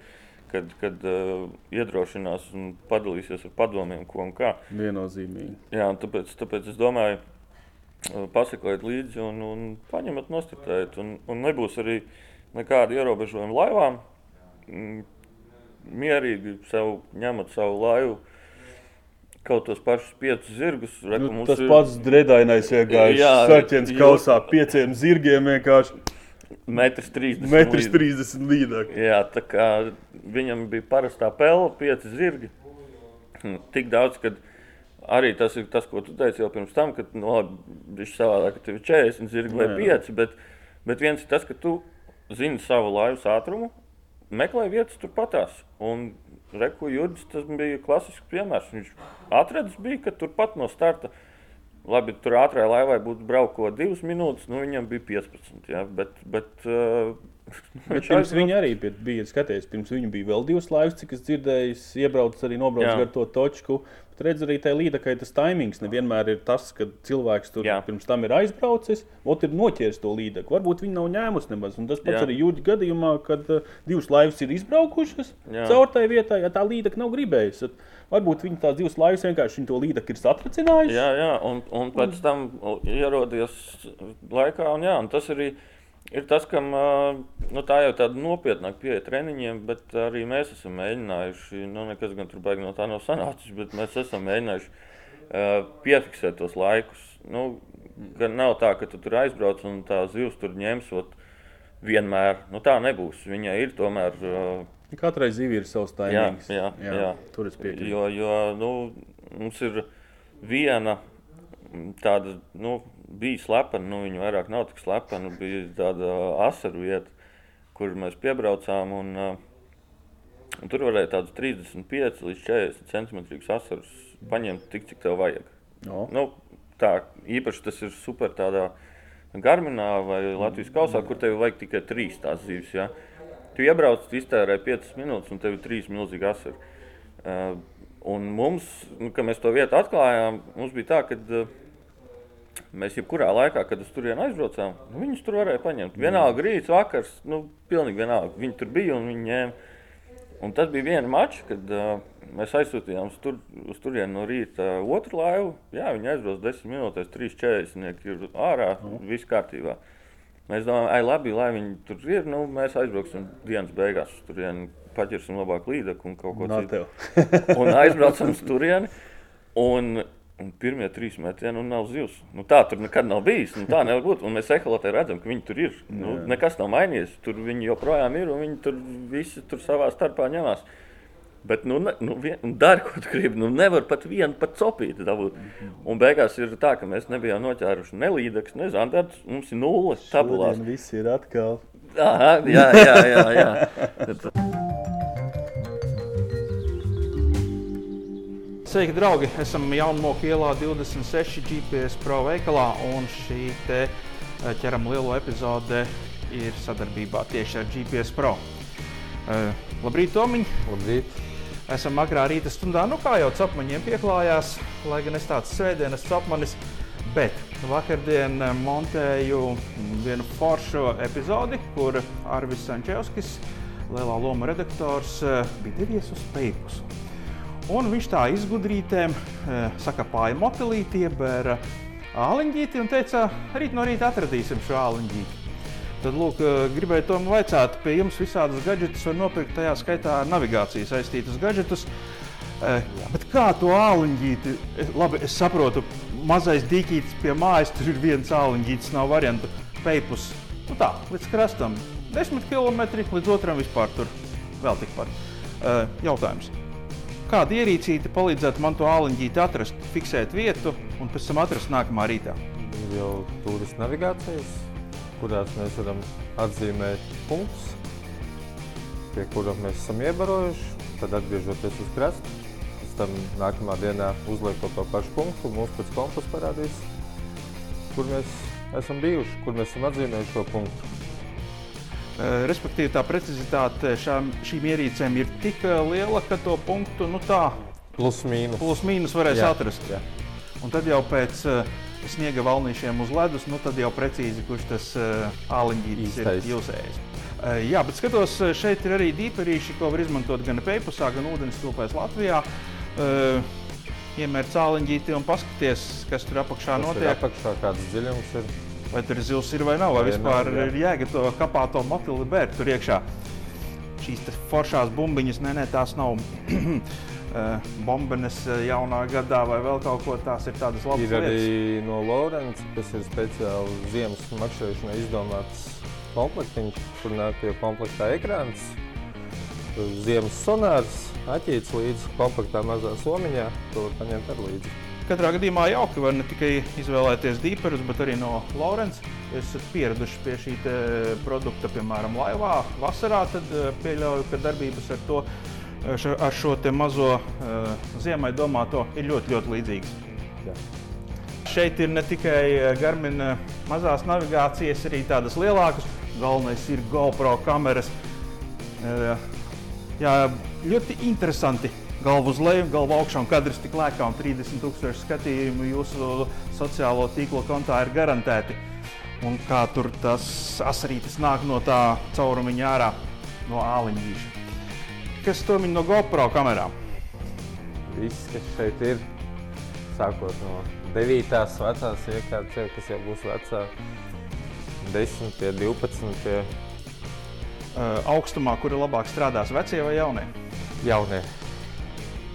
kad, kad uh, iedrošinās un padalīsies ar padomiem, ko un kā. Viennozīmīgi. Jā, tāpēc, tāpēc es domāju, uh, pasekojiet līdzi un, un paņemat, nostiprināt. Un, un nebūs arī nekāda ierobežojuma laivām. Mm, Mierīgi sev ņemat savu laivu, kaut tos pašus piecus zirgus. Reku, Nu, tas ir- pats dredainais iegājis Jā, sarķens jo- kausā pieciem zirgiem vienkārši Metrs 30. metrs līdz- 30 līdāk. Jā, tā kā viņam bija parastā pele, pieci zirgi. Hm, Tik daudz, ka arī tas ir tas, ko tu teici jau pirms tam, ka nu, labi, viņš savādāk, ka tev ir 40 zirgi vai Jā. 5, bet, bet viens ir tas, ka tu zina savu laivas ātrumu, meklē vietas turpatās. Un Reku Jurģis tas bija klasisks piemērs. Viņš atradzis bija, ka turpat no starta. Labi, tur ātrā laivā būtu brauko divas minūtes, nu viņam bija 15. Ja, bet, bet, uh, bet pirms viņa arī bija skatījies. Pirms viņa bija vēl divas laivas, cik es dzirdēju, iebraucis arī nobraucis gar to točku. Bet redz, arī tajā līdakai tas timings nevienmēr ir tas, ka cilvēks tur Jā. pirms tam ir aizbraucis, ot ir noķēris to līdaku. Varbūt viņi nav ņēmusi nemaz. Un tas pats Jā. arī jūģi gadījumā, kad uh, divas laivas ir izbraukušas Jā. caur tai vietai, ja tā līdaka nav gribējusi. Varbūt viņi tās divas laivas vienkārši to līdaku ir satricinājuši. Jā, jā, un, un pēc tam ierodies laikā, un, jā, un tas arī ir ir tas, ka nu, tā jau tāda nopietnāka pieeja treniņiem, bet arī mēs esam mēģinājuši, nu, nekas gan tur baigi no tā nav sanācis, bet mēs esam mēģinājuši uh, piefiksēt tos laikus. Nu, nav tā, ka tu tur aizbrauc un tā zivs tur ņemsot vienmēr. Nu, tā nebūs. Viņai ir tomēr. Uh, Katrai zivij ir savs taimings. Jā, jā, jā, jā. tur es piekrītu. Jo, jo nu, mums ir viena tāda. Nu, bija slepena, nu viņa vairāk nav tik slepena. Bija tāda asaru vieta, kur mēs piebraucām. Un, un tur varēja tādus 35 līdz 40 centimetrus asarus paņemt tik, cik tev vajag. No. Nu, tā īpaši tas ir super tādā garminā vai Latvijas kausā, kur tev vajag tikai trīs tās zivis. Ja? Tu iebrauc, iztērē 5 minūtes un tev ir trīs milzīgi asari. Uh, un mums, nu, kad mēs to vietu atklājām, mums bija tā, ka uh, Mēs jebkurā laikā, kad uz turieni aizbraucām, nu, viņus tur varēja paņemt. Vienalga rīts, vakars, nu, pilnīgi vienalga. Viņi tur bija un viņi ņēma. Un tas bija viena mača, kad uh, mēs aizsūtījām uz, tur, uz turieni no rīta uh, otru laivu. Jā, viņi aizbrauc 10 minūtēs, 3,40 ir ārā, mm. viss kārtībā. Mēs domājam, ai, labi, lai viņi tur ir. Nu, mēs aizbrauksim dienas beigās uz turieni, paķersim labāk līdzekļu un kaut ko citu. un aizbraucam uz turieni. Un Un pirmie trīs metieni un nav zivs. Nu, tā tur nekad nav bijis. Nu, tā nevar būt. Un mēs ekolotē redzam, ka viņi tur ir. Nu, nekas nav mainījies. Tur viņi joprojām ir un viņi tur visi tur savā starpā ņemās. Bet, nu, ne, nu dari, ko tu gribi. Nu, nevar pat vienu pat copīti dabūt. Un beigās ir tā, ka mēs nebijām noķēruši ne līdzekļus, ne zandartus. Mums ir nulle tabulās. Viss ir atkal. Aha, jā, jā, jā. jā. Sveiki, draugi! Esam Jaunmoku ielā 26 GPS Pro veikalā un šī te eh, ķeram lielo epizode ir sadarbībā tieši ar GPS Pro. Uh, labrīt, Tomiņ! Labrīt! Esam agrā rīta stundā, nu kā jau capmaņiem pieklājās, lai gan es tāds svētdienas capmanis, bet vakardien eh, montēju vienu foršu epizodi, kur Arvis Sančevskis, lielā loma redaktors, bija devies uz Peipus. Un viņš tā izgudrītēm eh, sakapāja motilīti, iebēra āliņģīti un teica, rīt no rīta atradīsim šo āliņģīti. Tad, lūk, eh, gribēju to vaicāt, pie jums visādus gadgetus var nopirkt, tajā skaitā ar navigāciju saistītus gadgetus. Eh, bet kā to āliņģīti, labi, es saprotu, mazais dīķītis pie mājas, tur ir viens āliņģītis, nav variantu, peipus, nu tā, līdz krastam, 10 km, līdz otram vispār tur vēl tikpat. Jautājums kāda ierīcīte palīdzētu man to āliņģīti atrast, fiksēt vietu un pēc tam atrast nākamā rītā? Ir jau turistu navigācijas, kurās mēs varam atzīmēt punktus, pie kuriem mēs esam iebarojuši. Tad atgriežoties uz krastu, pēc tam nākamā dienā uzliekot to pašu punktu, mums pēc kompas parādīs, kur mēs esam bijuši, kur mēs esam atzīmējuši šo punktu. Eh, respektīvi, tā precizitāte šām, šīm ierīcēm ir tik eh, liela, ka to punktu nu, tā plus mīnus, plus mīnus varēs jā. atrast. Jā. Un tad jau pēc uh, sniega valnīšiem uz ledus, nu, tad jau precīzi, kurš tas uh, āliņģītis ir jūsējis. Uh, jā, bet skatos, šeit ir arī dīperīši, ko var izmantot gan pēpusā, gan ūdens tilpēs Latvijā. Uh, Iemēr cāliņģīti un paskaties, kas tur apakšā kas notiek. Apakšā kāds dziļums ir vai tur zils ir vai nav, vai, vai vispār nav, jā. ir jēga to kapāto motilu bērt tur iekšā. Šīs foršās bumbiņas, nē, nē, tās nav eh, bombenes eh, jaunā gadā vai vēl kaut ko tās ir tādas labas ir lietas. Arī no Lorence, kas ir speciāli ziemas makšķerēšanai izdomāts komplektiņš, kur nāk pie komplektā ekrāns, ziemas sonārs, aķīts līdzi komplektā mazā somiņā, to var paņemt ar līdzi. Katrā gadījumā jauki var ne tikai izvēlēties dīperus, bet arī no Lorenza. Esat pieraduši pie šī produkta, piemēram, laivā. Vasarā tad eh, pieļauju, ka darbības ar, to, eh, ar šo mazo uh, ziemai domāto ir ļoti, ļoti līdzīgas. Jā. Šeit ir ne tikai Garmin mazās navigācijas, arī tādas lielākas. Galvenais ir GoPro kameras. Uh, jā, ļoti interesanti galvu uz leju, galvu augšā un kadrs tik lēkā un 30,000 skatījumu jūsu sociālo tīklu kontā ir garantēti un kā tur tas asarītis nāk no tā caurumiņa ārā, no āliņģīša. Kas to min no GoPro kamerām? Viss, kas šeit ir, sākot no 9. vecās iekārtas, kas jau būs vecā, 10, pie 12. Pie... Uh, augstumā, kura labāk strādās, vecie vai jaunie? Jaunie.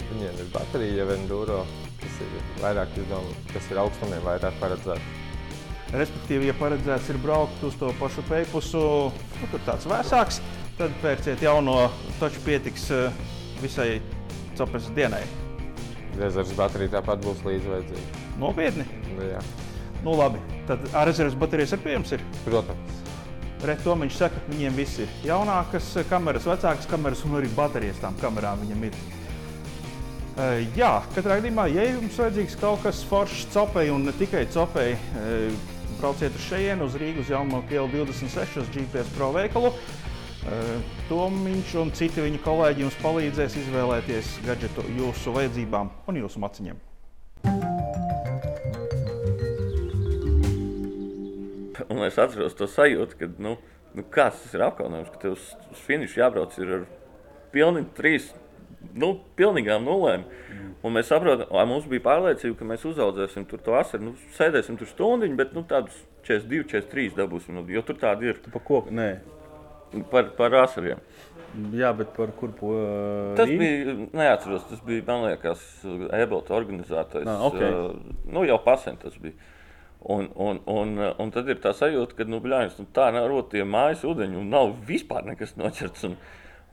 Viņiem ir baterija, jau enduro, kas ir vairāk, izdomā, kas ir augstumiem vairāk paredzēts. Respektīvi, ja paredzēts ir braukt uz to pašu peipusu, nu, tur tāds vēsāks, tad pērciet jauno, taču pietiks visai cepures dienai. Rezerves baterija tāpat būs līdzi vajadzīga. Nopietni? Nu, jā. Nu, labi. Tad ar rezerves baterijas ir pieejams? Ir? Protams. Retomiņš saka, ka viņiem viss ir jaunākas kameras, vecākas kameras un arī baterijas tām kamerām viņam ir. Uh, jā, katrā gadījumā, ja jums vajadzīgs kaut kas foršs copēji un ne tikai copēji, uh, brauciet uz šejienu, uz Rīgas, uz Jauno Kielu 26, uz GPS Pro veikalu. Eh, Tomiņš un citi viņa kolēģi jums palīdzēs izvēlēties gadgetu jūsu vajadzībām un jūsu maciņiem. Un es atceros to sajūtu, ka nu, nu kāds tas ir apkaunojums, ka tev uz, uz finišu jābrauc ar pilnīgi trīs nu, pilnīgām nulēm. Mm. Un mēs saprotam, mums bija pārliecība, ka mēs uzaudzēsim tur to asaru. Nu, sēdēsim tur stundu, bet nu, tādus 42, 43 dabūsim. Nu, jo tur tādi ir. Tu par ko? Nē. Par, par asariem. Jā, bet par kur po, uh, tas Rīga? bija? Neatceros, tas bija, man liekas, Ebelta organizētājs. Nā, okay. uh, nu, jau pasent tas bija. Un, un, un, un tad ir tā sajūta, ka nu, bļāņas, nu, tā nav rota tie mājas ūdeņi un nav vispār nekas noķerts. Un,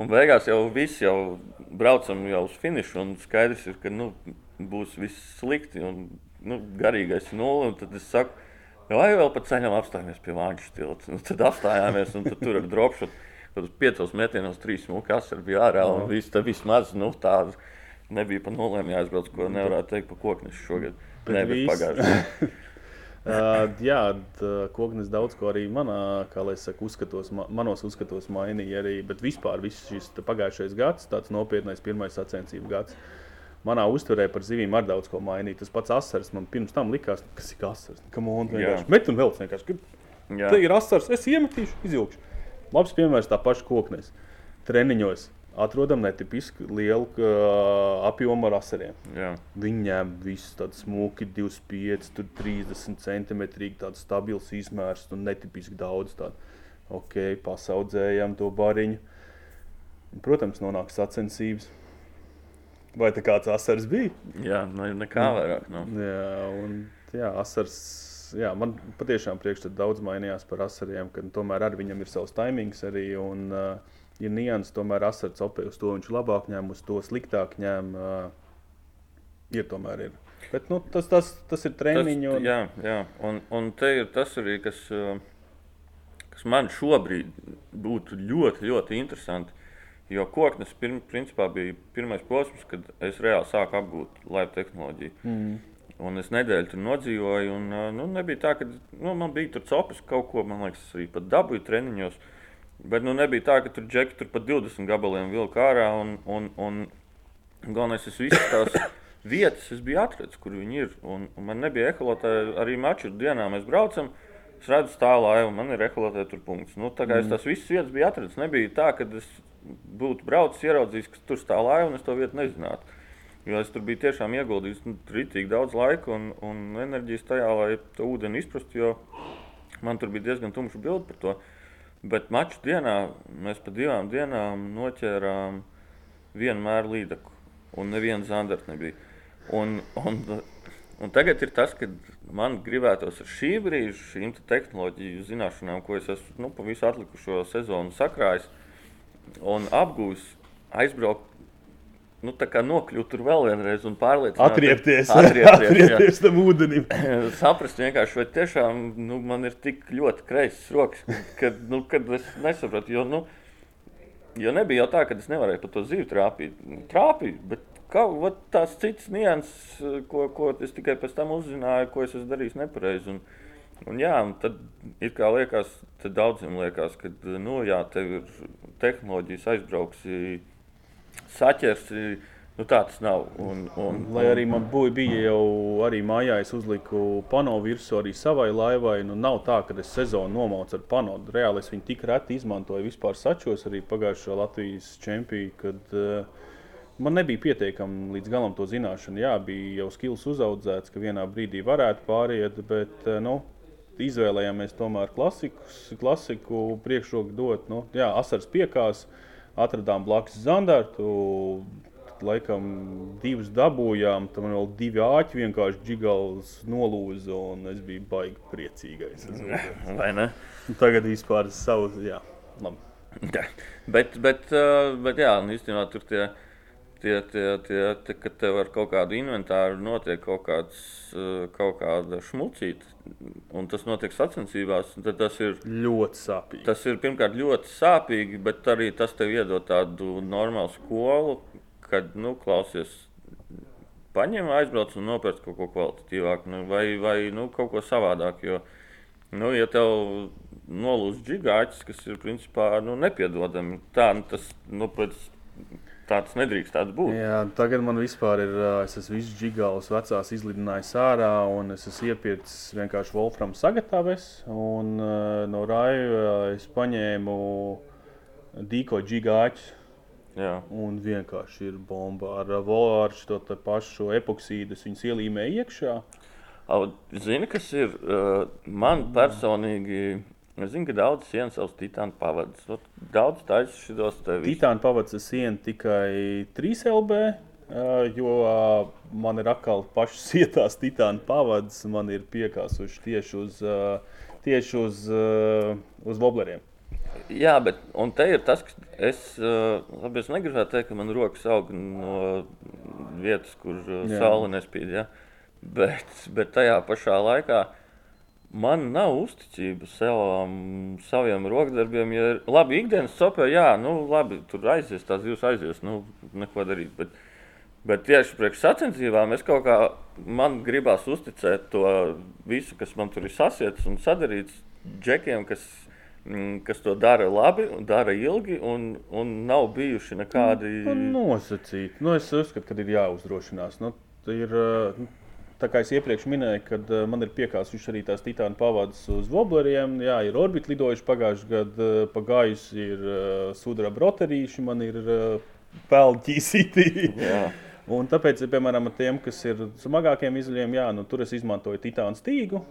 Un beigās jau viss jau braucam jau uz finišu, un skaidrs ir, ka nu, būs viss slikti un nu, garīgais nulle. Tad es saku, vai vēl pa ceļam apstājamies pie Vāņu stilta. Nu, tad apstājāmies un tad tur ar dropšu. Tad uz piecos metienos trīs smukas ar bija ārā un viss tā vismaz nu, tāda nebija pa nulēm jāizbrauc, ko nevarētu teikt pa koknešu šogad. Bet ne, bet pagājušajā. Uh, jā, koknes daudz ko arī manā, kā lai saka, uzskatos, manos uzskatos mainīja arī, bet vispār viss šis pagājušais gads, tāds nopietnais pirmais sacensību gads. Manā uztverē par zivīm arī daudz ko mainīja. Tas pats asars man pirms tam likās, kas ir asars. Kam on vienkārši met un vēl vienkārši. Te ir asars, es iemetīšu, izjūgšu. Labs piemērs tā paša koknes. Treniņos atrodam netipisku lielu uh, apjomu ar asariem. Jā. Viņiem viss tāds smuki, 25, 30 cm, tāds stabils izmērs un netipiski daudz. Tādu. Ok, pasaudzējam to bariņu. Protams, nonāk sacensības. Vai tā kāds asars bija? Jā, ne, nekā vairāk. No. Jā, un jā, asars. Jā, man patiešām priekšstats daudz mainījās par asariem, ka tomēr ar viņam ir savs timings arī. Un, uh, ir nianses, tomēr asars opē uz to viņš labāk ņem, uz to sliktāk ņem. Uh, ir tomēr ir. Bet, nu, tas, tas, tas ir treniņš. Un... Jā, jā. Un, un te ir tas arī, kas, kas man šobrīd būtu ļoti, ļoti interesanti. Jo koknes pirm, principā bija pirmais posms, kad es reāli sāku apgūt laivu tehnoloģiju. Mm. Un es nedēļu tur nodzīvoju. Un, nu, nebija tā, ka nu, man bija tur copas kaut ko, man liekas, arī pat dabūju treniņos. Uh, Bet nu, nebija tā, ka tur džeki tur pat 20 gabaliem vilka ārā. Un, un, un galvenais, es visas tās vietas es biju atradzis, kur viņi ir. Un, un man nebija eholotāja arī maču dienā. Mēs braucam, es redzu stāvu laivu, man ir eholotāja tur punkts. Nu, tā kā mm. es tās visas vietas biju atradzis, nebija tā, ka es būtu braucis, ieraudzījis, ka tur stāv laiva un es to vietu nezinātu. Jo es tur biju tiešām ieguldījis nu, rītīgi daudz laika un, un enerģijas tajā, lai to ūdeni izprastu, jo man tur bija diezgan tumša bilde par to. Bet maču dienā mēs pa divām dienām noķērām vienmēr līdaku, un neviena zandarta nebija. Un, un, un tagad ir tas, ka man gribētos ar šī brīža, šīm te tehnoloģiju zināšanām, ko es esmu nu, pa visu atlikušo sezonu sakrājis un apgūs, aizbraukt nu, nokļūt tur vēl vienreiz un pārliecināties. Atriepties, atriepties, atriepties tam ūdenim. saprast, vienkārši, vai tiešām nu, man ir tik ļoti kreisas rokas, ka, nu, kad es nesapratu. Jo, nu, jo nebija jau tā, ka es nevarēju pa to zīvi trāpīt. Trāpīt, bet kaut tās citas nianses, ko, ko es tikai pēc tam uzzināju, ko es esmu darījis nepareizi. Un, un jā, un tad ir kā liekas, tad daudziem liekas, ka, nu, jā, tev ir tehnoloģijas aizbrauksi, saķersi. Nu, tā tas nav. Un, un, Lai arī man bija jau arī mājā, es uzliku pano virsū arī savai laivai. Nu, nav tā, ka es sezonu nomaucu ar pano. Reāli es viņu tik reti izmantoju vispār sačos, arī pagājušā Latvijas čempionā, kad uh, man nebija pietiekami līdz galam to zināšanu. Jā, bija jau skills uzaudzēts, ka vienā brīdī varētu pāriet, bet uh, nu, izvēlējāmies tomēr klasikus, klasiku priekšroku dot. Nu, jā, asars piekās, atradām blakus zandartu. Laikam divas dabūjām, tam vēl divi āķi vienkārši džigals nolūza, un es biju baigi priecīgais. Vai ne? Tagad vispār savu, jā, labi. Bet, bet, uh, bet jā, īstenībā tur tie, tie, tie, tie, tie kad tev ar kaut kādu inventāru notiek kaut, kāds, uh, kaut kāda šmucīta, un tas notiek sacensībās, tad tas ir, Ļoti sāpīgi. tas ir pirmkārt ļoti sāpīgi, bet arī tas tev iedod tādu normālu skolu, kad, nu, klausies, paņem, aizbrauc un nopērc kaut ko kvalitatīvāku, nu, vai, vai nu, kaut ko savādāku. Jo, nu, ja tev nolūz gigāķis, kas ir principā nu, nepiedodami, tā nu, tas nu, pēc, tāds nedrīkst tāds būt. Jā, tagad man vispār ir, es esmu visu džigālus vecās izlidinājis ārā, un es esmu iepircis vienkārši Wolfram sagataves, un no Raiva es paņēmu Dīko džigāķus, Jā. un vienkārši ir bomba ar Volāru te pašu epoksīdu, es viņus ielīmēju iekšā. Zini, kas ir man personīgi? Es zinu, ka daudz sienas savus titānu pavadus. Daudz taisa šitos te visus. Titāna pavads siena tikai 3 LB, jo man ir atkal pašas sietās titāna pavads, man ir piekāsuši tieši uz, tieši uz, uz wobleriem. Jā, bet te ir tas, ka es, uh, labi, es negribētu teikt, ka man rokas aug no vietas, kur uh, saule nespīd. Ja? Bet, bet tajā pašā laikā man nav uzticība savam, saviem rokdarbiem. Ja ir, labi, ikdienas sopē, jā, nu, labi, tur aizies, tās jūs aizies, nu, neko darīt. Bet, bet tieši priekš sacensībām es kaut kā, man gribās uzticēt to visu, kas man tur ir sasietis un sadarīts džekiem, kas mm, kas to dara labi dara ilgi, un, un nav bijuši nekādi. Nu, nosacīt. Nu, es uzskatu, ka ir jāuzdrošinās. Nu, ir, nu, tā kā es iepriekš minēju, kad ā, man ir piekāsuši arī tās titāna pavadas uz wobleriem. Jā, ir orbīti lidojuši pagājušajā gadā, pagājuši ir uh, sudraba rotarīši, man ir uh. Jā. Un tāpēc, piemēram, ar tiem, kas ir smagākiem izļiem, jā, nu, tur es izmantoju titāna stīgu.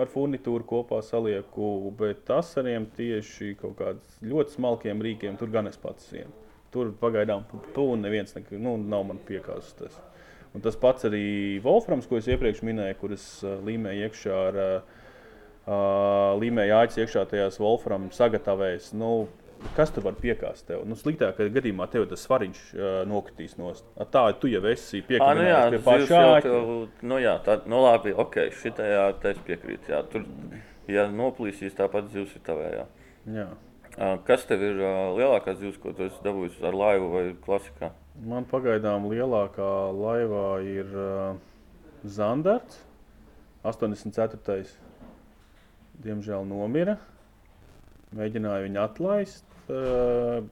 Ar furnitūru kopā salieku, bet tas arī tieši kaut kādiem ļoti smalkiem rīkiem. Tur gan es pats sienu. Tur pagaidām pūnu neviens nek, nu, nav man piekāpis. Un tas pats arī Wolframs, ko es iepriekš minēju, kuras uh, līmēju iekšā ar uh, uh, līmēju āķis iekšā tajās Wolfram sagatavēs. Nu, Kas tur var piekāst tev? Nu, sliktākajā gadījumā tev tas svariņš uh, nokritīs no stūra. Tā tu jau esi Ah, nu pie jau āķa. nu jā, tā, nu labi, ok, šitajā es piekrītu. Jā, tur, ja noplīsīs, tāpat zivs ir tavējā. Jā. Kas tev ir lielākā zivs, ko tu esi dabūjis ar laivu vai klasikā? Man pagaidām lielākā laivā ir uh, Zandarts, 84. Diemžēl nomira. Mēģināju viņu atlaist. Uh,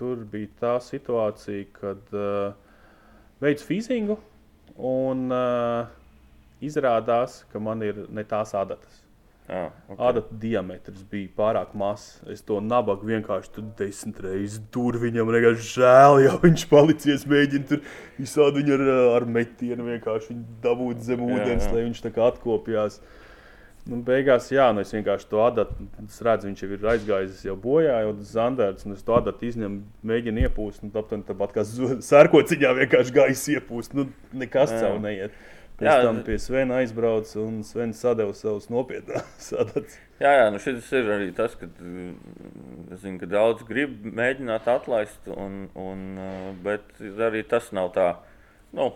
tur bija tā situācija, kad uh, veids fizingu un uh, izrādās, ka man ir ne tās adatas. Jā, ok. Adata diametrs bija pārāk mazs. Es to nabagu vienkārši tur desmit reizes tur viņam vienkārši žēl, ja viņš palicies. Mēģina tur visādi viņu ar, ar metienu vienkārši dabūt zem Jā, ūdens, jā. lai viņš tā kā atkopjās. Nu, beigās, jā, nu es vienkārši to adatu, es redzu, viņš jau ir aizgājis jau bojā, jau tas zandarts, un es to adatu izņemu, mēģinu iepūst, un tāpat kā sērkociņā vienkārši gaisa iepūst, nu nekas Jā. caur neiet. Pēc Jā, tam pie Svena aizbrauca un Svens sadeva savus nopietnās sadats. Jā, jā nu šis ir arī tas, ka, mm, zinu, ka daudz grib mēģināt atlaist, un, un, uh, bet arī tas nav tā. Nu,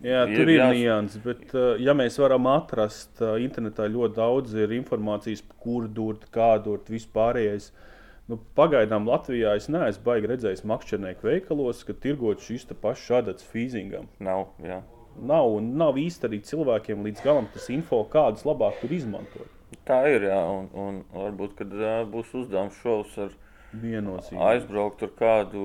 Jā, Ir tur ir jās- nianses, bet, uh, ja mēs varam atrast, uh, internetā ļoti daudz ir informācijas, kur durt, kā durt, vispārējais. Nu, pagaidām Latvijā es neesmu baigi redzējis makšķernieku veikalos, ka tirgot šis te pašs šādats fīzingam. nav. Jā. Nav, un nav īsti arī cilvēkiem līdz galam tas info, kādus labāk tur izmantot. Tā ir. Jā, un, un varbūt, kad uh, būs uzdevums šovs ar Viennozīmīgi. aizbraukt ar kādu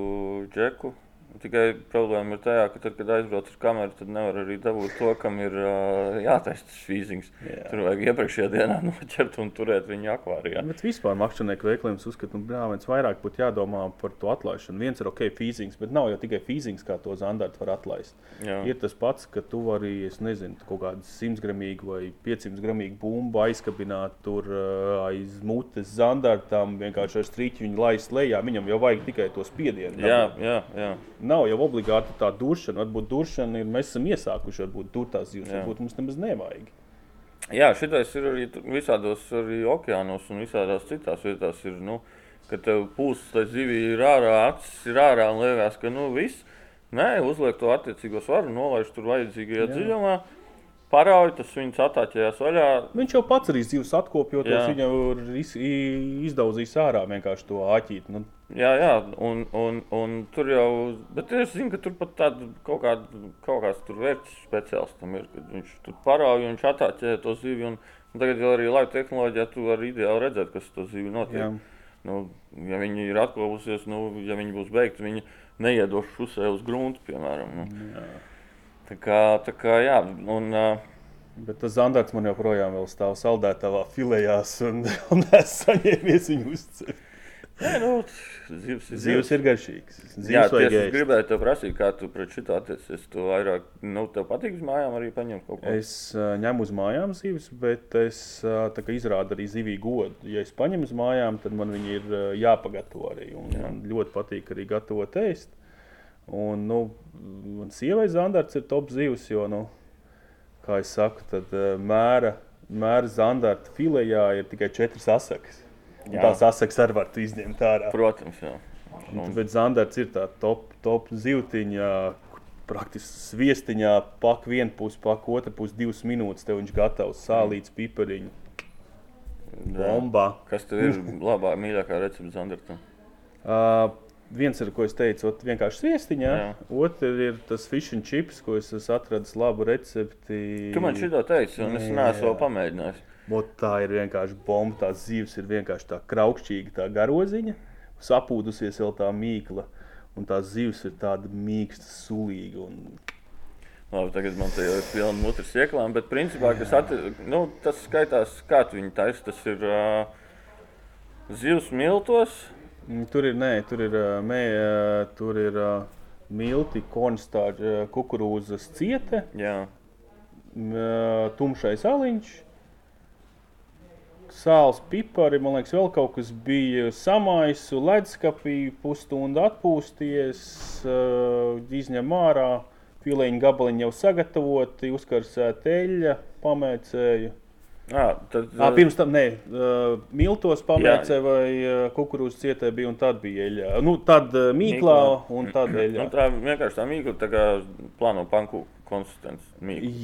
džeku. Tikai problēma ir tajā, ka, tad, kad aizbrauc ar kameru, tad nevar arī dabūt to, kam ir uh, jātaisa tas fīzings. Jā. Tur vajag iepriekšējā dienā noķert un turēt viņu akvārijā. Bet vispār makšķernieku veikliem uzskata, ka nu, viens vairāk būtu jādomā par to atlaišanu. Viens ir ok, fīzings, bet nav jau tikai fīzings, kā to zandartu var atlaist. Jā. Ir tas pats, ka tu vari, es nezinu, kaut kādu 100 gramīgu vai 500 gramīgu bumbu aizkabināt tur uh, aiz mutes zandartam, vienkārši ar strīķi viņu laist lejā. Viņam jau vajag tikai to spiedienu. Jā, jā, jā. Nav jau obligāti tā duršana. Varbūt duršana ir, mēs esam iesākuši, varbūt tur tās zivs, Jā. varbūt mums nemaz nevajag. Jā, šitais ir arī visādos arī okeānos un visādās citās vietās. Ir, nu, kad tev pūsts tai zivī ir ārā, acis ir ārā un liekas, ka nu viss. Nē, uzliek to attiecīgo svaru, nolaiž tur vajadzīgajā Jā. dziļumā, parauj, tas viņus atāķējās vaļā. Viņš jau pats arī zivs atkopjot, Jā. viņš jau ir iz- i- izdauzījis ārā vienkārši to āķīti. Nu, Jā, jā, un, un, un tur jau, bet es zinu, ka tur pat tāda kaut, kāda, kaut kāds tur vērts speciālistam ir, kad viņš tur parauj un viņš atāķē to zivi. Un, un tagad jau arī laiva tehnoloģijā tu vari ideāli redzēt, kas to zivi notiek. jā. Nu, ja viņi ir atklājusies, nu, ja viņi būs beigti, viņi neiedos šusē uz grunta, piemēram. Nu. Jā. Tā kā, tā kā jā, un, uh, Bet tas zandarts man joprojām stāv saldētavā filējās, un, un es saņēmies viņu uzcelt. Nē, nu, zivs ir Zivs ir garšīgs. Jā, Zivs vajag tieši es gribēju te prasīt, kā tu pret šito attiecies. Tu vairāk, nu, tev patīk uz mājām arī paņemt kaut ko. Es uh, ņemu uz mājām zivis, bet es uh, tā kā izrādu arī zivī godu. Ja es paņemu uz mājām, tad man viņi ir uh, jāpagatavo arī. Un Jā. man ļoti patīk arī gatavot ēst. Un, nu, man sievai zandarts ir top zivs, jo, nu, kā es saku, tad uh, mēra, mēra zandarta filējā ir tikai četras asakas. Tās asakas arī var izņemt ārā. Protams, jā. Un, bet zandarts ir tā top, top zivtiņa. Praktiski sviestiņā, pak viena puse, pak otra puse, divas minūtes. Tev viņš gatavs sālīts, pipariņš, jā. bomba. Kas tev ir labā, mīļākā recepte Zandartam? Uh, viens ir, ko es teicu, ot, vienkārši sviestiņā. Otrs ir tas fish and chips, ko es atradis labu recepti. Tu man šito teici, un es neesmu vēl pamēģinājis. Ot, tā ir vienkārši bomba. Tās zivs ir vienkārši tā kraukšķīga, tā garoziņa, sapūdusies vēl tā mīkla. Un tās zivs ir tāda mīksta, sulīga. Un... Labi, tagad man te jau ir pilna mutras ieklām, bet principā atti, nu, tas skaitās, kā tu viņu taisi. Tas ir uh, zivs miltos. Mm, Tur ir, nē, tur ir, mē, tur ir ā, milti, konstāra, kukurūzas ciete, Jā, ā, tumšais aliņš, sāls, pipari, man liekas, vēl kaut kas bija samaisu, ledskapī, pusstundu atpūsties, ā, izņem ārā, filēņu gabaliņi jau sagatavoti, uzkarsēta eļļa, pamēcēju. À, tad, À, pirms tam, nē, uh, miltos pamēcē vai uh, kukurūzas cietē bija, un tad bija eļļa. Nu, tad uh, mīklā, Mīklā. un tad nu, eļļa. tā vienkārši tā mīkla, tā kā plāno panku konsistence.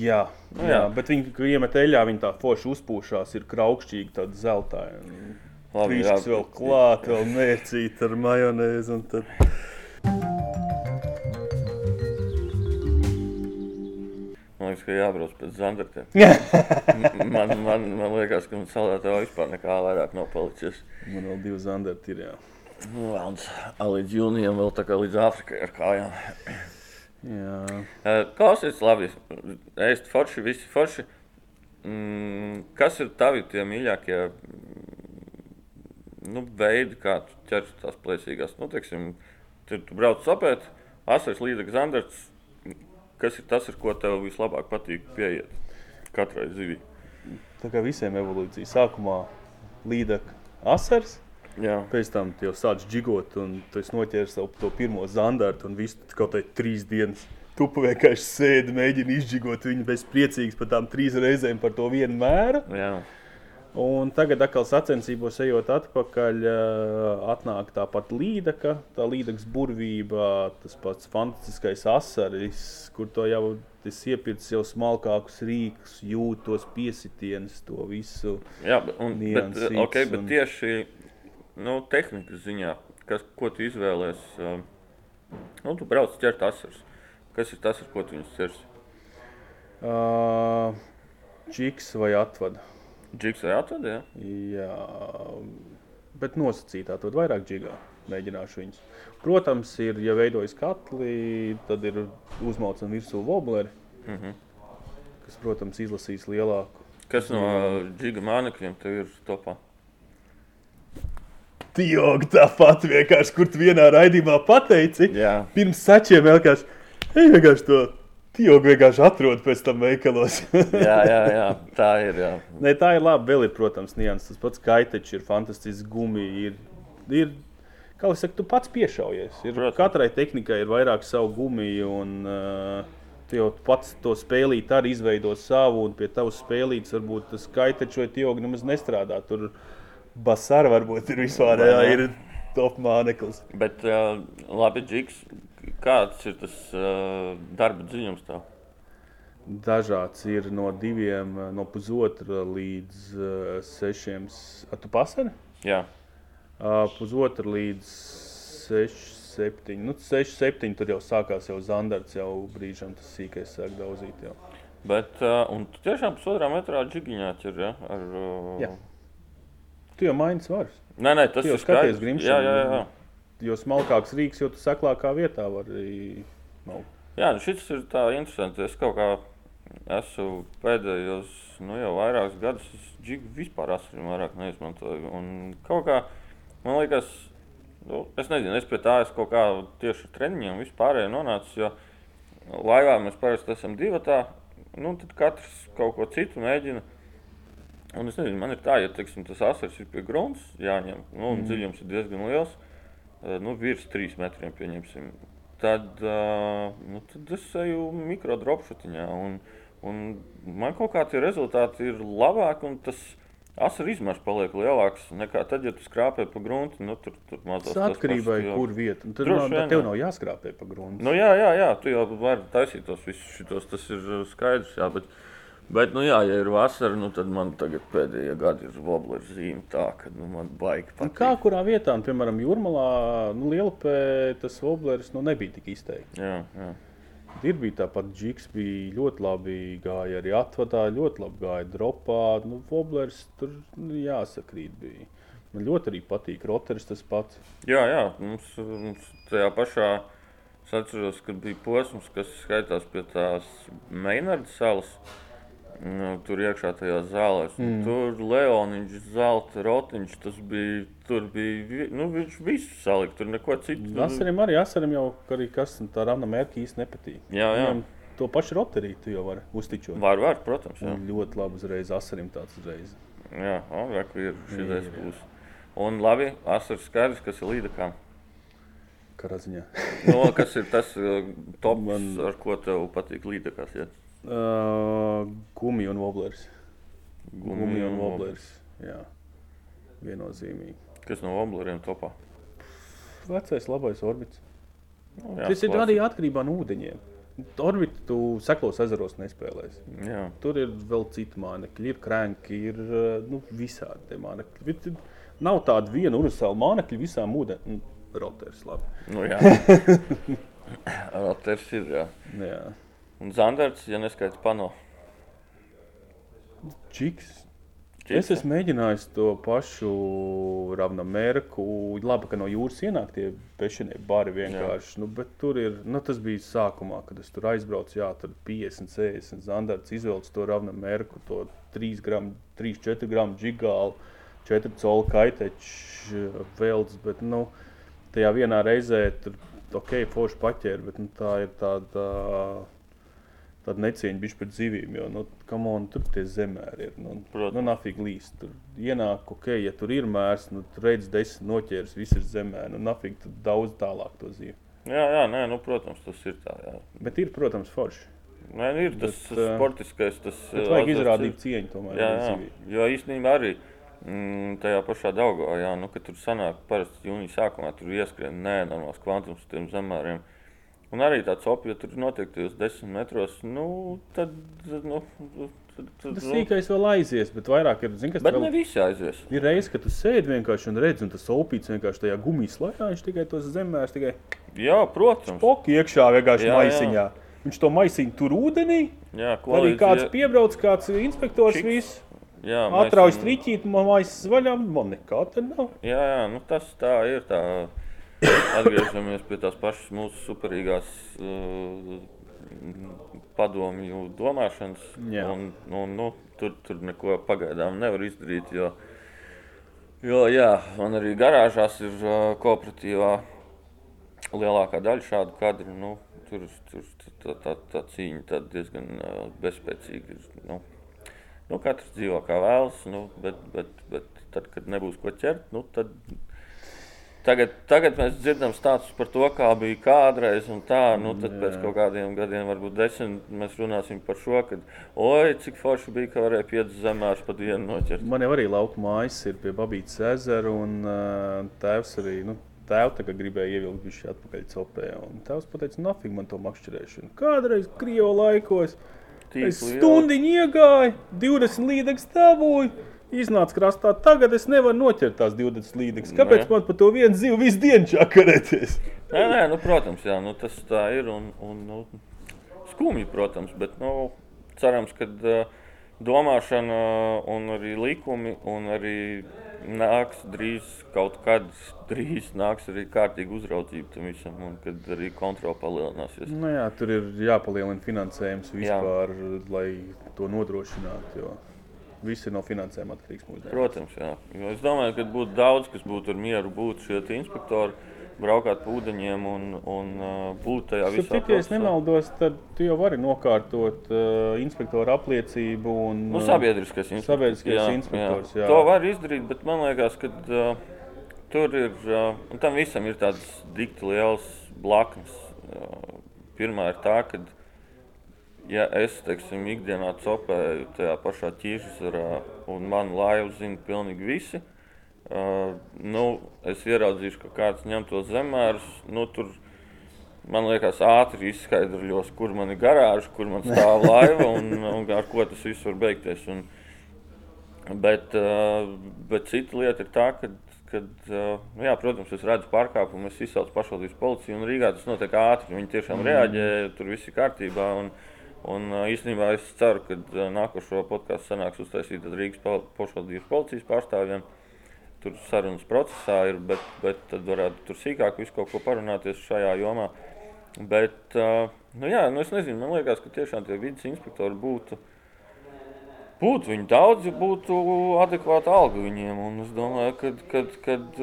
Jā, Nu, jā, jā. bet viņi, kad iemet eļļā, viņi tā forši uzpūšās, ir kraukšķīgi, tāda zelta. Labi, Viņš vēl klāt, vēl mērcīt ar majonēzi. un Tad... liekas, ka jābrauc pēc zandartiem. man, man, man liekas, ka man salētā vispār nekā vairāk nav palicis. Man vēl divi zandarti ir. Jā. Nu, a, līdz jūnijam vēl tā kā līdz Āfrikai ar kājām. Jā. Klausies, labi. Ēst forši, visi forši. Mm, kas ir tavi tie mīļākie mm, nu, veidi, kā tu ķers tās plēsīgās? Nu, teiksim, tu, tu brauc sapēt, asars līdzekļu zandarts. Kas ir tas, ar ko tev vislabāk patīk pieiet katrai zivī? Tā kā visiem evolūcijā sākumā līdaka asars. Jā, Pēc tam jau sāc džigot, un tu esi noķēris savu to pirmo zandartu, un viss kaut kādā trīs dienas Tu vienkārši sēdi, mēģini izģigot viņu, bez priecīgs par tām trīs reizēm par to vienu mēru. Jā. Un tagad, atkal sacensībos ejot atpakaļ, ā, atnāk tā pati līdaka, tā līdakas burvība, tas pats fantastiskais asaris, kur to jau es iepirku jau smalkākus rīkus, jūtu tos piesitienus, to visu. Jā, bet, un, bet, Niansīts okay, bet un- tieši nu, tehnikas ziņā, kas, ko tu izvēlējies, uh, nu, tu brauc ķert asars. Kas ir tas, ar ko tu viņus ķersi? Uh, Čiks vai atvada? Džiks vai atved, jā? Jā, bet nosacītā to vairāk džigā. Mēģināšu viņus. Protams, ir, ja veidojas katli, tad ir uzmaucama virsū vobleri, Mhm. kas, protams, izlasīs lielāku. Kas no džiga mānekļiem tev ir topā? Tioga tāpat vienkārši, kur tu vienā raidījumā pateici. Jā. Pirms sačiem vienkārši, ej, vienkārši to tiogu vienkārši atrod pēc tam veikalos. jā, jā, jā, tā ir. Jā. Nē, tā ir labi. Vēl ir, protams, nianses. Tas pats kaitečs ir fantastisks gumija. Ir, ir, kā jau saka, tu pats piešaujies. Ir, Protams. katrai tehnikai ir vairāk savu gumiju. Un, uh, Tu jau pats to spēlīt, arī izveido savu, un pie tavas spēlītes varbūt tas kaitečs vai tioga nemaz nestrādā. Tur basara varbūt ir vispār jā, ne? ir top māneklis. Bet, uh, labi, džiks, kāds ir tas uh, darba dziļums tev? Dažāds ir no diviem, no pusotra līdz uh, sešiem. A, tu pasari? Jā, Uh, pusotra līdz 6, 7. Nu, 6, 7. Tur jau sākās jau zandarts, jau brīžam tas sīkais sāk daudzīt. Jau. bet uh, un tu tiešām pusotrā metrā džigiņā ir. Ja? Ar, uh, Jā. Tu jau maini svarus. Nē, nē, tas Tu jau ir skaties skaidrs. Grimšanu, Jā, jā, jā. Jo smalkāks rīks, jo tu saklākā vietā vari. Nu, Jā, nu šis ir tā interesanti. Es kaut kā esmu pēdējos, nu jau vairākus gadus, es džigu vispār asariem vairāk neizmantoju. Un kaut kā, man liekas, nu, es nezinu, es pie tā es kaut kā tieši ar treniņiem vispārēju nonācis, jo laivā mēs parasti esam divatā, nu tad katrs kaut ko citu mēģina. Un es nezinu, man ir tā, ja teiksim, tas asars ir pie grunts, jāņem, nu, un mm. dziļums ir diezgan liels, eh, nu, virs 3 metriem pieņemsim. Tad, uh, nu, tad es eju mikrodropšutiņā, un, un man kaut kā tie rezultāti ir labāki, un tas asaru izmērs paliek lielāks nekā tad, ja tu skrāpē pa grunti. Nu, tur tur mazliet tas atkarībā no kur vieta. Tad Droši nav, tev nav jāskrāpē pa gruntu. Nu, jā, jā, jā, tu jau vari taisīt tos visus šitos, tas ir uh, skaidrs. Jā, bet, bet, nu, jā, ja ir vasara, nu, tad man tagad pēdējie gadi ir voblera zīme tā, ka nu, man baigi Nu, patīk. Kā kurā vietā, un, piemēram, Jūrmalā, nu, Lielupē tas voblers nu, nebija tik izteikts. Jā, jā. Ir bija tāpat, Džiks bija ļoti labi gāja arī atvadā, ļoti labi gāja dropā. Nu, voblers tur nu, jāsakrīt bija. Man ļoti arī patīk roteris tas pats. Jā, jā mums, mums tajā pašā es atceros, kad bija posms, kas skaitās pie tās Meinardas salas. Nu, tur iekšā tajā zālē. Mm. Tur Leoniņš, Zelta rotiņš. Tas bija. Tur bija. Nu, viņš visu salika. Tur neko citu. Asarim arī asarim jau arī kas tā rana mērķi īsti nepatīk. Jā, jā. Viņam To pašu roteriju tu jau vari uztičot. Var, var, protams. Jā, Un ļoti labi uzreiz asarim tāds uzreiz. jā Alvek ir šis Jā. būs. Un labi, asars skaidrs, kas ir līdakām. Karā ziņā. No, kas ir tas uh, tops, Man- ar ko tev patīk līdakās? Ja? Uh, gumija un voblers. Gumija un voblers. Jā, viennozīmīgi. Kas no obleriem topā? Vecais labais orbits. Nu, Tas ir klasika. arī atkarībā no ūdeņiem. Orbitu tu seklos ezeros nespēlēsi. Jā. Tur ir vēl citi mānekļi, ir krānki, ir uh, nu, visādi mānekļi. Bet nav tāda viena universāla mānekļa visām ūdeņiem. Roters, labi. Nu, jā. Roters ir. Jā. Jā. Un Zandarts, ja neskaidrs pano. Čiks. Es esmu mēģinājis to pašu Ravna Mērku. Labi, ka no jūras ienāk tie pešanie bari vienkārši. Nu, bet tur ir, nu, tas bija sākumā, kad es tur aizbraucu. Jā, tur 50, 60 zandarts izvelc to Ravna Mērku, to 3 gramu, 3, 4 gramu džigālu, 4 colu kaiteču velts. Bet, nu, tajā vienā reizē tur, ok, forši paķēra, bet nu, tā ir tāda. Tāda necieņa bija pret zivīm, jo nu, on, tur tie zemēri ir. Nu, Protams. nu, nafīgi līst. Tur ienāk, ok, ja tur ir mērs, nu, tur redz desmit noķērs, viss ir zemē. Nu, nafīgi tur daudz tālāk to zīvi. Jā, jā, nē, nu, protams, tas ir tā. Jā. Bet ir, protams, forši. Nē, ir tas Bet, ā, sportiskais. Tas, ā, vajag izrādīt ir. cieņu tomēr. Jā, jā. Jo īstenībā arī mm, tajā pašā Daugā, jā, nu, kad tur sanāk parasti jūnija sākumā, tur ieskrien nenormāls kvantums tiem zemēriem. Un arī tāds opija, ja tur notiek tajos desmit metros, nu, tad, nu, tad, tad, Tas nu, sīkais vēl aizies, bet vairāk ir, kas Bet vēl... ne visi aizies. Ir reizes, kad tu sēdi vienkārši un redzi, un tas opīts vienkārši tajā gumijas lejā, viņš tikai tos zemēs tikai Jā, protams. poki iekšā vienkārši Jā, jā. maisiņā. Viņš to maisiņu tur ūdenī, Jā, ko arī kāds piebrauc, kāds inspektors Čiks. viss. jā, Atrauj strīķīt, man maisas vaļā, man nekā te nav. Jā, jā nu tas tā ir. Tā. Atgriežamies pie tās pašas mūsu superīgās uh, padomju domāšanas. Jā. Un, un, nu, tur, tur neko pagaidām nevar izdarīt. Jo, jo jā, man arī garāžās ir uh, kooperatīvā lielākā daļa šādu kadru. Nu, tur tur tā, tā, tā cīņa tā diezgan uh, bezspēcīga. Nu, nu, katrs dzīvo kā vēlas, nu, bet, bet, bet tad, kad nebūs ko ķert, nu, tad Tagad, tagad mēs dzirdam stāstus par to, kā bija kādreiz, un tā, nu, tad pēc kaut kādiem gadiem, varbūt desmit, mēs runāsim par šo, kad, oi, cik forši bija, ka varēja piecas zemēs pa dienu noķert. Man jau arī lauka mājas ir pie Babītas ezera, un tēvs arī. Nu, Tēvs tagad gribēja ievilkt viņš atpakaļ copē. un Tēvs teica, nafig man to makšķerēšanu. Kādreiz Krievijas laikos stundiņu iegāju, 20 līdzekļus dabūju. Iznāca krastā, tagad es nevaru noķert tās 20 līdzekļus. Kāpēc Nē. man par to vienu zivu visu dienu čakarēties? Nē, nē, nu, protams, jā, nu, tas tā ir, un, un nu, skumji, protams, bet, nu, cerams, ka uh, domāšana un arī likumi, un arī nāks drīz kaut kad, drīz nāks arī kārtīga uzraudzība tam visam, un kad arī kontrola palielināsies. Nu, jā, tur ir jāpalielina finansējums vispār, lai to nodrošinātu. Jo viss ir no finansējuma atkarīgs. Protams, jā. Jo es domāju, ka būtu daudz, kas būtu ar mieru, būtu šie inspektori, braukāt pa ūdeņiem un, un uh, būt tajā visā. Ja es nemaldos, tad tu jau vari nokārtot uh, inspektora apliecību. Un, Nu, uh, sabiedriskais inspektors. Sabiedriskais inspektors, jā. To var izdarīt, bet man liekas, ka uh, tur ir, uh, un tam visam ir tāds dikti liels blaknes. Uh, pirmā ir tā, ka, ja es, teiksim, ikdienā copēju tajā pašā ķīžesarā, un manu laivu zina pilnīgi visi, uh, nu, es ieraudzīšu, ka kāds ņem to zemērus, nu, tur, Man liekas, ātri izskaidrojas, kur man ir garāža, kur man stāv laiva un, un ar ko tas viss var beigties. Un, bet, uh, bet cita lieta ir tā, ka, kad, nu jā, protams, es redzu pārkāpumu, es izsaucu pašvaldības policiju, un Rīgā tas notiek ātri. Viņi tiešām reaģē, tur viss ir kārtībā. Un, un īstenībā es ceru, ka nākošo podkāstu sanāks uztaisīt Rīgas pašvaldības policijas pārstāvjiem. Tur sarunas procesā ir, bet, bet tad varētu tur sīkāk visu kaut ko parunāties šajā jomā. Bet, nu jā, nu es nezinu, man liekas, ka tiešām tie vidas inspektori būtu, būtu viņi daudz, būtu adekvāta alga viņiem. Un es domāju, ka, kad, kad,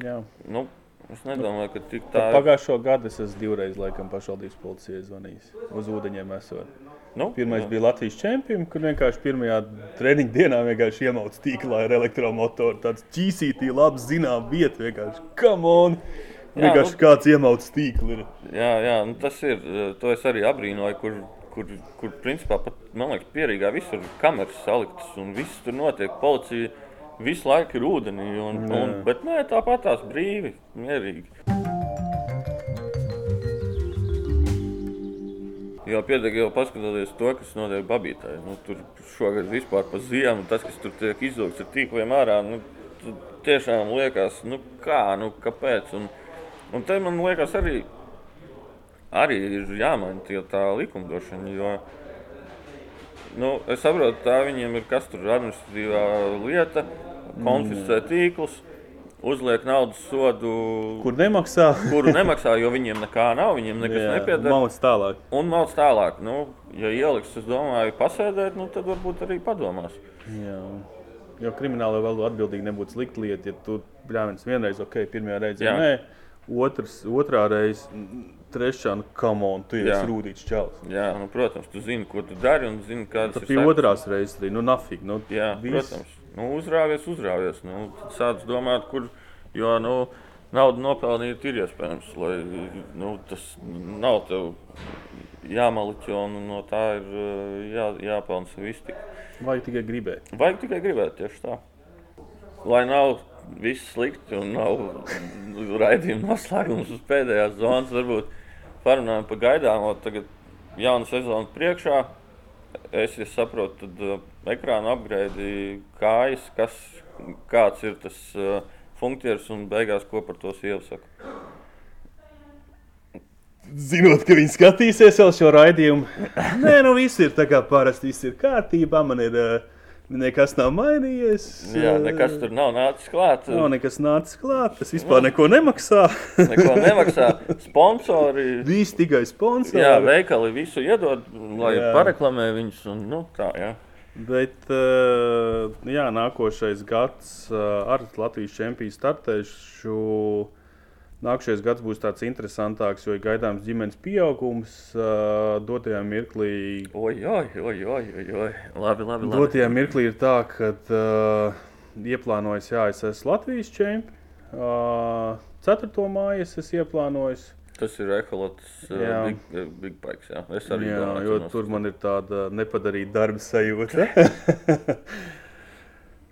Jā. nu, es nedomāju, ka tik Tā tā Pagājušo gadu es esmu divreiz laikam pašvaldības policijai zvanījis. Uz ūdeņiem esot. Nu, Pirmais jā. bija Latvijas čempions, kur vienkārši pirmajā treniņa dienā vienkārši iemauts tīklā ar elektromotoru. Tāds ķīsītī, labi zinām vieta vienkārši. Come on! Jā, Vienkārši nu- kāds iemauts tīkli ir. Jā, jā nu tas ir. eh, To es arī abrīnoju, kur, kur, kur principā pat, man liekas, pierīgā visur ir kameras saliktas un viss tur notiek. Policija visu laiku ir ūdenī, un, Jā. un, bet nē, tāpat tās brīvi, mierīgi. Jo pietiek jau paskatoties to, kas notiek Babītē. Nu, tur šogad vispār pa ziemu, tas, kas tur tiek izvilkts ar tīkliem ārā, nu, tiešām liekas, nu kā, nu kāpēc. Un, un te man liekas arī, arī ir jāmaina tā likumdošana, jo nu, es saprotu, tā viņiem ir kas tur administratīvā lieta, konfiscē tīklus, uzliek naudas sodu, Kur nemaksā? kuru nemaksā, jo viņiem nekā nav, viņiem nekas nepieder. Mauts tālāk. Un māc tālāk, nu, ja ieliks, es domāju, pasēdēt, nu, tad varbūt arī padomās. Jā. Jo krimināla vēl atbildīgi nebūtu slikta lieta, ja tu bļāviens vienreiz, ok, pirmajā reizē Jā. nē, otrs, otrā reize, trešā, nu, come on, tu jau esi rūtīts čels. Jā, nu, protams, tu zini, ko tu dari un zini, kādas ir pie sekas. otrās reizes arī, nu, nafig. Nu, Jā, viss. protams. Nu, uzrāvies, uzrāvies. Nu, sāc domāt, kur. Jo, nu, naudu nopelnīt ir iespējams, lai nu, tas nav tev jāmaliķo un no tā ir uh, jā, jāpelna sev iztikt. Vajag tikai gribēt. Vajag tikai gribēt tieši tā. Lai nav viss slikti un nav raidījuma noslēgums uz pēdējās zonas, varbūt parunājam par gaidāmo. Tagad jauna sezona priekšā. Es ja saprotu, tad uh, ekrāna apgleznota kājas, kas, kāds ir tas uh, funkcijas un beigās ko par to sievu saka. Zinot, ka viņi skatīsies vēl šo raidījumu, nē, nu viss ir tā kā parasti, viss ir kārtībā. Man ir uh, nekas nav mainījies. Jā, nekas tur nav nācis klāt. Nav nekas nācis klāt. Tas vispār neko nemaksā. Neko nemaksā. Sponsori. Visi tikai sponsori. Jā, veikali visu iedod, lai Jā. pareklamē viņus. Un, nu, tā, jā. Bet uh, jā, nākošais gads uh, ar Latvijas čempionu startēšu. Nākamais gads būs tāds interesantāks, jo ir gaidāms ģimenes pieaugums. Uh, dotajā mirklī, Oi, oi, oi, oi, oi. Labi, labi. labi. dotajā mirklī ir tā, ka uh, ieplānojas, esmu Latvijas čempions. Uh, 4. māju es esmu ieplānojis. Tas ir ekoloģis, Jā. uh, big, big bikes. Jā, es arī Jā, jo tur man ir tāda nepadarīta darba sajūta.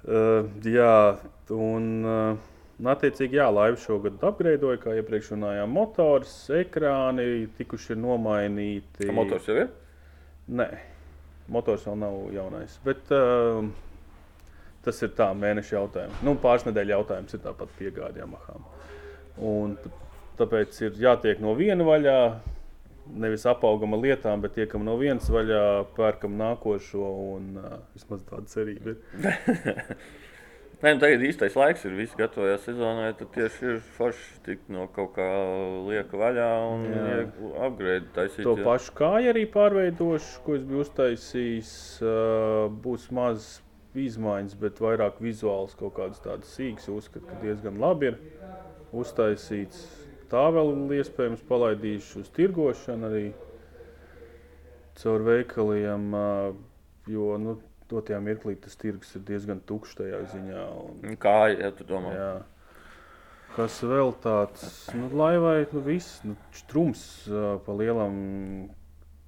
uh, jā, un uh, attiecīgi, jā, laiva šogad apgreidoja, kā iepriekš runājām, motors, ekrāni tikuši nomainīti. Tā motors jau ir. Nē, motors vēl nav jaunais. Bet uh, tas ir tā mēneša jautājums. Nu, pāris nedēļu jautājums ir tāpat piegāde Yamahām. Un tāpēc ir jātiek no viena vaļā. Nevis apaugama lietām, bet tiekam no vienas vaļā, pērkam nākošo. Un, uh, vismaz tāda cerība ir. Nē, nu, tagad īstais laiks ir. Visi gatavojas sezonai. Tad tieši ir forši tikt no kaut kā lieka vaļā un. Taisīt, To jā. pašu kāju arī pārveidošu, ko es biju uztaisījis. Būs maz izmaiņas, bet vairāk vizuāls kaut kādas tādas sīkas. Uzskatu, ka diezgan labi ir uztaisīts. Tā vēl iespējams palaidīšu uz tirgošanu arī caur veikaliem, jo nu, dotajā mirklī tas tirgus ir diezgan tukšs tajā ziņā. Un, Kā jau tu domā? Jā. Kas vēl tāds - nu, laivai, nu, viss, nu, strūms uh, pa lielam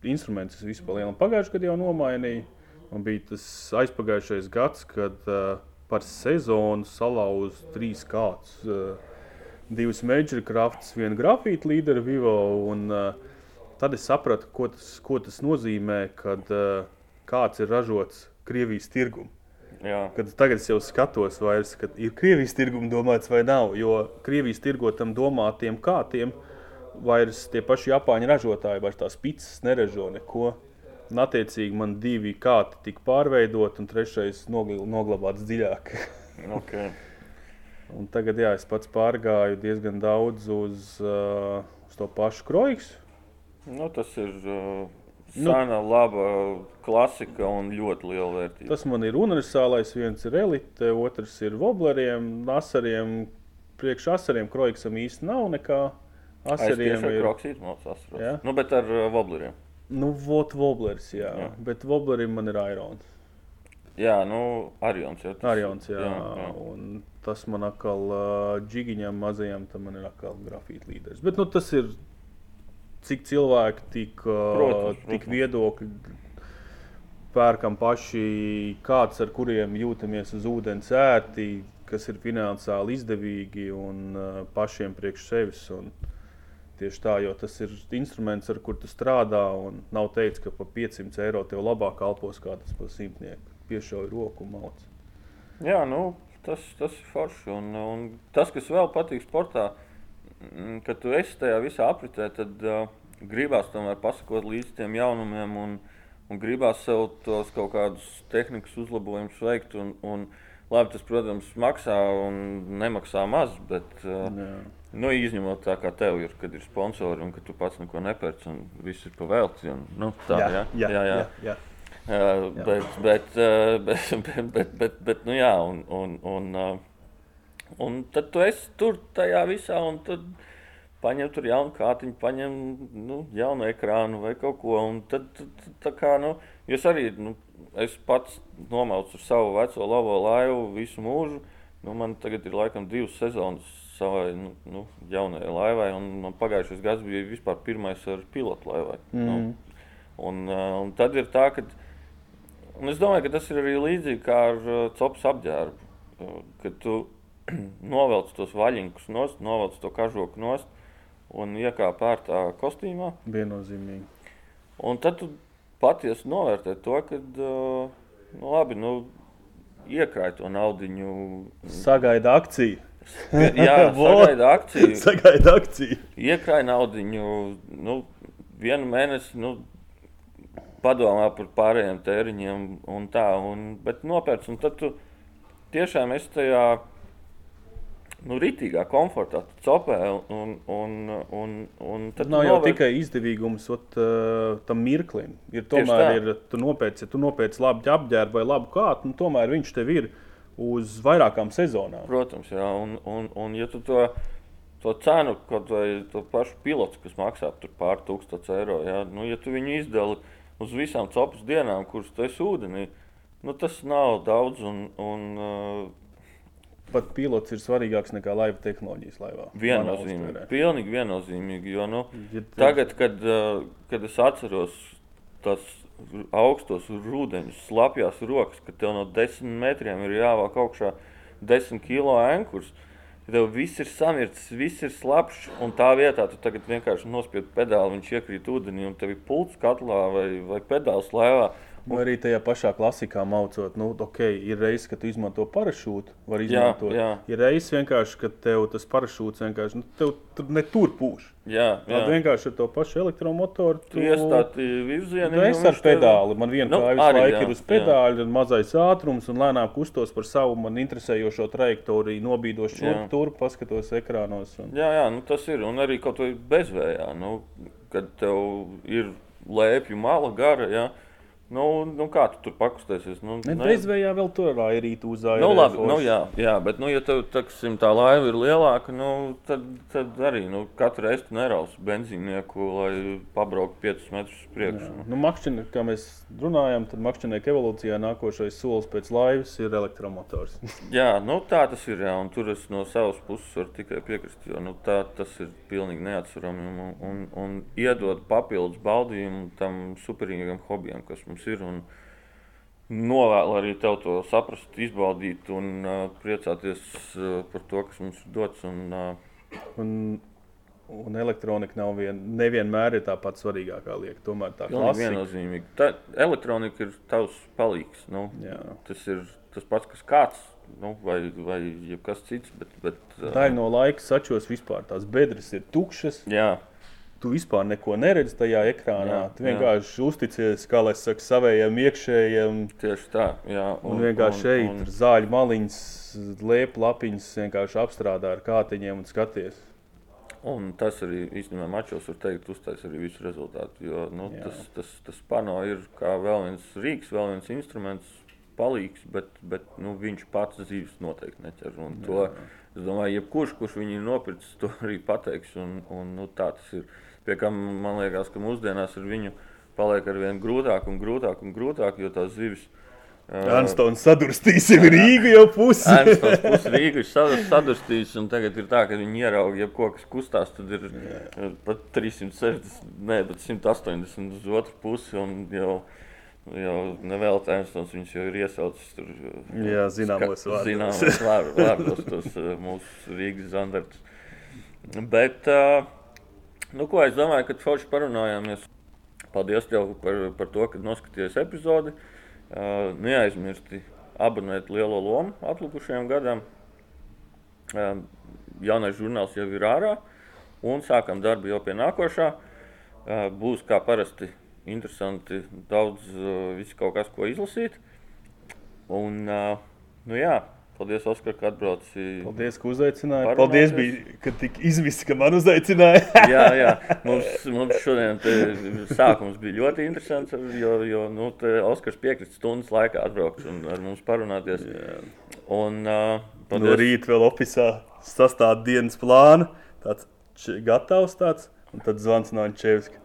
instrumentus, es visu pa lielam pagājušajā gadā jau nomainīju. Man bija tas aizpagājušais gads, kad uh, par sezonu salauzu trīs kārtas. Uh, divas Major Crafts, viena grafīta līdera Vivo. Un, uh, tad es sapratu, ko tas, ko tas nozīmē, kad uh, kāds ir ražots Krievijas tirgumā. Jā. Kad tagad es jau skatos, vairs, kad ir Krievijas tirguma domāts vai nav. Jo Krievijas tirgotam domātiem kārtiem vairs tie paši Japāņu ražotāji vairs tās pizzas neražo neko. Un, attiecīgi, man divi kārti tika pārveidoti, un trešais nogl noglabāts dziļāk. Okay. un tagad jā, es pats pārgāju diezgan daudz uz, uh, uz to pašu kroiks. Nu, tas ir uh, Nu- sena, laba klasika un ļoti liela vērtība. Tas man ir universālais. Viens ir elite, otrs ir vobleriem, asariem. Priekš asariem kroiksam īsti nav nekā. Asariem ir kroksīt, tas Jā. atceros. Nu, bet ar uh, wobleriem. Nu, vot voblers, jā. jā. Bet voblerim man ir irons. Jā, nu, Arions. Jā, tas- Arions, jā. jā, jā. Un tas man atkal uh, džigiņam mazajam, tam man ir atkal grafīta līderis. Bet nu, tas ir cik cilvēki, tik, uh, Protams, tik protams. viedokļi. Pērkam paši kāds, ar kuriem jūtamies uz ūdens ērti, kas ir finansiāli izdevīgi un uh, pašiem priekš sevis. Un tieši tā, jo tas ir instruments, ar kur tu strādā. un Nav teikts, ka par 500 eiro tev labāk kalpos kā tas par simtnieku. Piešauj roku un mauc. Jā, nu, tas, tas ir forši. Un, un tas, kas vēl patīk sportā, mm, kad tu esi tajā visā apritē, tad uh, gribās tomēr pasakot līdz tiem jaunumiem un, un gribās sev tos kaut kādus tehnikas uzlabojumus veikt. Un, un, labi, tas, protams, maksā un nemaksā maz, bet uh, Jā. nu, izņemot tā, kā tev ir, kad ir sponsori un ka tu pats neko nepērci un viss ir pavēlts. Un, nu, tā, jā, jā, jā, jā, jā. Uh, bet, bet, uh, bet, bet, bet, bet, bet, nu jā, un, un, un, uh, un tad tu esi tur tajā visā, un tad paņem tur jaunu kārtiņu, paņem nu, jaunu ekrānu vai kaut ko. Tad, tad, tad tā kā, nu, jo es arī, nu, es pats nomaucu savu veco labo laivu visu mūžu. Nu, man tagad ir laikam divas sezonas savai nu, nu, jaunajai laivai. Un man pagājušais gads bija vispār pirmais ar pilotu laivai. Mm. Nu, un, uh, un tad ir tā, ka un es domāju, ka tas ir arī līdzīgi kā ar uh, copas apģērbu. Uh, kad tu novelc tos vaļinkus nost, novelc to kažoku nost un iekāp ērtā kostīmā. Viennozīmīgi. Un tad tu patiesi novērtē to, ka, uh, nu, labi, nu, iekrāj to naudu. Sagaida akciju. Jā, sagaida akciju. sagaida akciju. Iekrāj naudu, nu, vienu mēnesi, nu, padomā par pārējiem tēriņiem un tā, un, bet nopērts, un tad tu tiešām esi tajā nu, rītīgā komfortā, copē. Un, un, un, un tad nav jau novēr... tikai izdevīgums ot, uh, tam mirklim. Ir tomēr, ir, tu nopērci, ja tu nopērci labu apģērbu vai labu kātu, nu, tomēr viņš tev ir uz vairākām sezonām. Protams, jā, un, un, un ja tu to, to cenu, kaut vai to pašu pilotu, kas maksā pār 1000 eiro, jā, nu, ja tu viņu izdali uz visām copas dienām, kuras tu esi ūdenī, nu, tas nav daudz. Un, un, uh, pat pilots ir svarīgāks nekā laiva tehnoloģijas laivā. Viennozīmīgi. Pilnīgi viennozīmīgi. Jo, nu, ja, tagad, kad, uh, kad es atceros tos augstos rūdeņus, slapjās rokas, kad tev no desmit metriem ir jāvāk augšā desmit kilo ankurs. Tev viss ir samirts, viss ir slapjš, un tā vietā tu vienkārši nospied pedāli, viņš iekrīt ūdenī, un tev ir pults katlā vai, vai pedāls laivā. Vai arī tajā pašā klasikā mācot, nu, ok, ir reizes, kad tu izmanto parašūtu, var izmantot. Jā, jā. Ir reizes vienkārši, ka tev tas parašūts vienkārši, nu, tev tur ne tur pūš. Jā, jā. Tad vienkārši ar to pašu elektromotoru. Tu iestāti virzienā. Nu, es ar pedāli, tev... man viena nu, kāja visu laiku ir uz pedāļa, tad mazais ātrums un lēnām kustos par savu man interesējošo trajektoriju, nobīdos šurp tur, paskatos ekrānos. Un... Jā, jā, nu tas ir, un arī kaut vai bezvējā, nu, kad tev ir lēpju mala gara, jā. Ja, Nu, nu kā tu tur pakustēsies? Nu. Bezvējā vēl tur uz ārā. Nu, labi, nu, jā, jā, bet, nu, ja tev, taksim, tā laiva ir lielāka, nu, tad, tad arī nu, katru reizi tu nerausi benzīnieku, lai pabrauktu 5 metrus uz priekšu. Jā. Nu, makšķinie, kā mēs runājam, tad makšķinieku evolūcijā nākošais solis pēc laivas ir elektromotors. jā, nu, tā tas ir, jā, tur es no savas puses varu tikai piekrist, jo nu, tā, tas ir pilnīgi neatsverami un, un, un iedod papildus baudījumu tam superīgam hobijam, kas mums mums ir. Novēlu arī tev to saprast, izbaudīt un uh, priecāties uh, par to, kas mums ir dots. Un, uh, un, un elektronika nav vien, nevienmēr ir tā pats svarīgākā lieta. Tomēr tā ir viennozīmīga. Tā elektronika ir tavs palīgs. Nu, Jā. tas ir tas pats, kas kāds. Nu, vai vai kas cits. Bet, bet, uh, tā ir no laika sačos vispār. Tās bedres ir tukšas. Jā tu vispār neko neredzi tajā ekrānā. Jā, tu vienkārši jā. uzticies, kā lai saka, savējiem iekšējiem. Tieši tā, jā. Un, un vienkārši šeit ir zāļu maliņas, liepa lapiņas, vienkārši apstrādā ar kātiņiem un skaties. Un tas arī īstenībā mačos var teikt, uztais arī visu rezultātu. Jo nu, jā. tas, tas, tas pano ir kā vēl viens rīks, vēl viens instruments, palīgs, bet, bet nu, viņš pats dzīves noteikti neķer. Un to, jā. es domāju, jebkurš, kurš viņu ir nopircis, to arī pateiks. Un, un, nu, tā tas ir. Pie kam man liekas, ka mūsdienās ar viņu paliek ar vien grūtāk un grūtāk un grūtāk, jo tās zivis. Anstons sadurstīsim Rīgu jau pusi. Anstons pusi Rīgu ir sadurstījis, un tagad ir tā, ka viņi ierauga, ja kaut kas kustās, tad ir Jā. pat 360, ne, bet 180 uz otru pusi, un jau, jau nevēl Anstons viņus jau ir iesaucis tur. Jā, zināmos vārdos. Zināmos vārdos tos mūsu Rīgas zandartus. Bet, uh, Nu, ko es domāju, kad forši parunājāmies. Paldies tev par, par to, ka noskatījies epizodi. Uh, neaizmirsti abonēt lielo lomu atlikušajam gadam. Uh, jaunais žurnāls jau ir ārā un sākam darbu jau pie nākošā. Uh, būs kā parasti interesanti, daudz, uh, viss kaut kas, ko izlasīt. Un, uh, nu jā, Paldies, Oskar, ka atbrauci. Paldies, ka uzaicināji. Paldies, bija, ka tik izviss, ka man uzaicināja. jā, jā. Mums, mums šodien sākums bija ļoti interesants, jo, jo nu, Oskars piekrita stundas laikā atbraukt un ar mums parunāties. Jā. Un, uh, paldies. no rīta vēl opisā sastāv dienas plānu, tāds gatavs tāds, un tad zvans no Ančevska.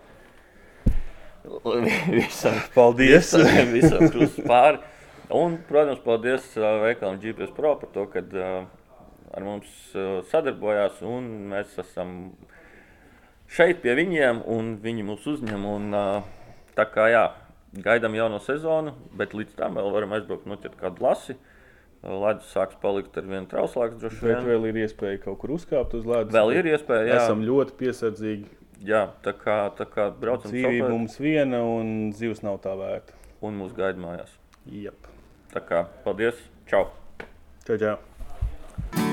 Visam, paldies! Visam, visam pāri. Un, protams, paldies veikalam GPS Pro par to, ka ar mums sadarbojās, un mēs esam šeit pie viņiem, un viņi mūs uzņem. Un, tā kā jā, gaidām jauno sezonu, bet līdz tam vēl varam aizbraukt, noķert kādu lasi. Ledus sāks palikt ar vienu trauslāku, Bet vien. vēl ir iespēja kaut kur uzkāpt uz ledus. Vēl ir iespēja, jā, Esam ļoti piesardzīgi. jā tā kā, tā kā braucam Dzīvība mums viena un zivs nav tā vērta. un mūs gaida mājās. Jep. Tá cá. pode Valeu. Tchau. Tchau, tchau.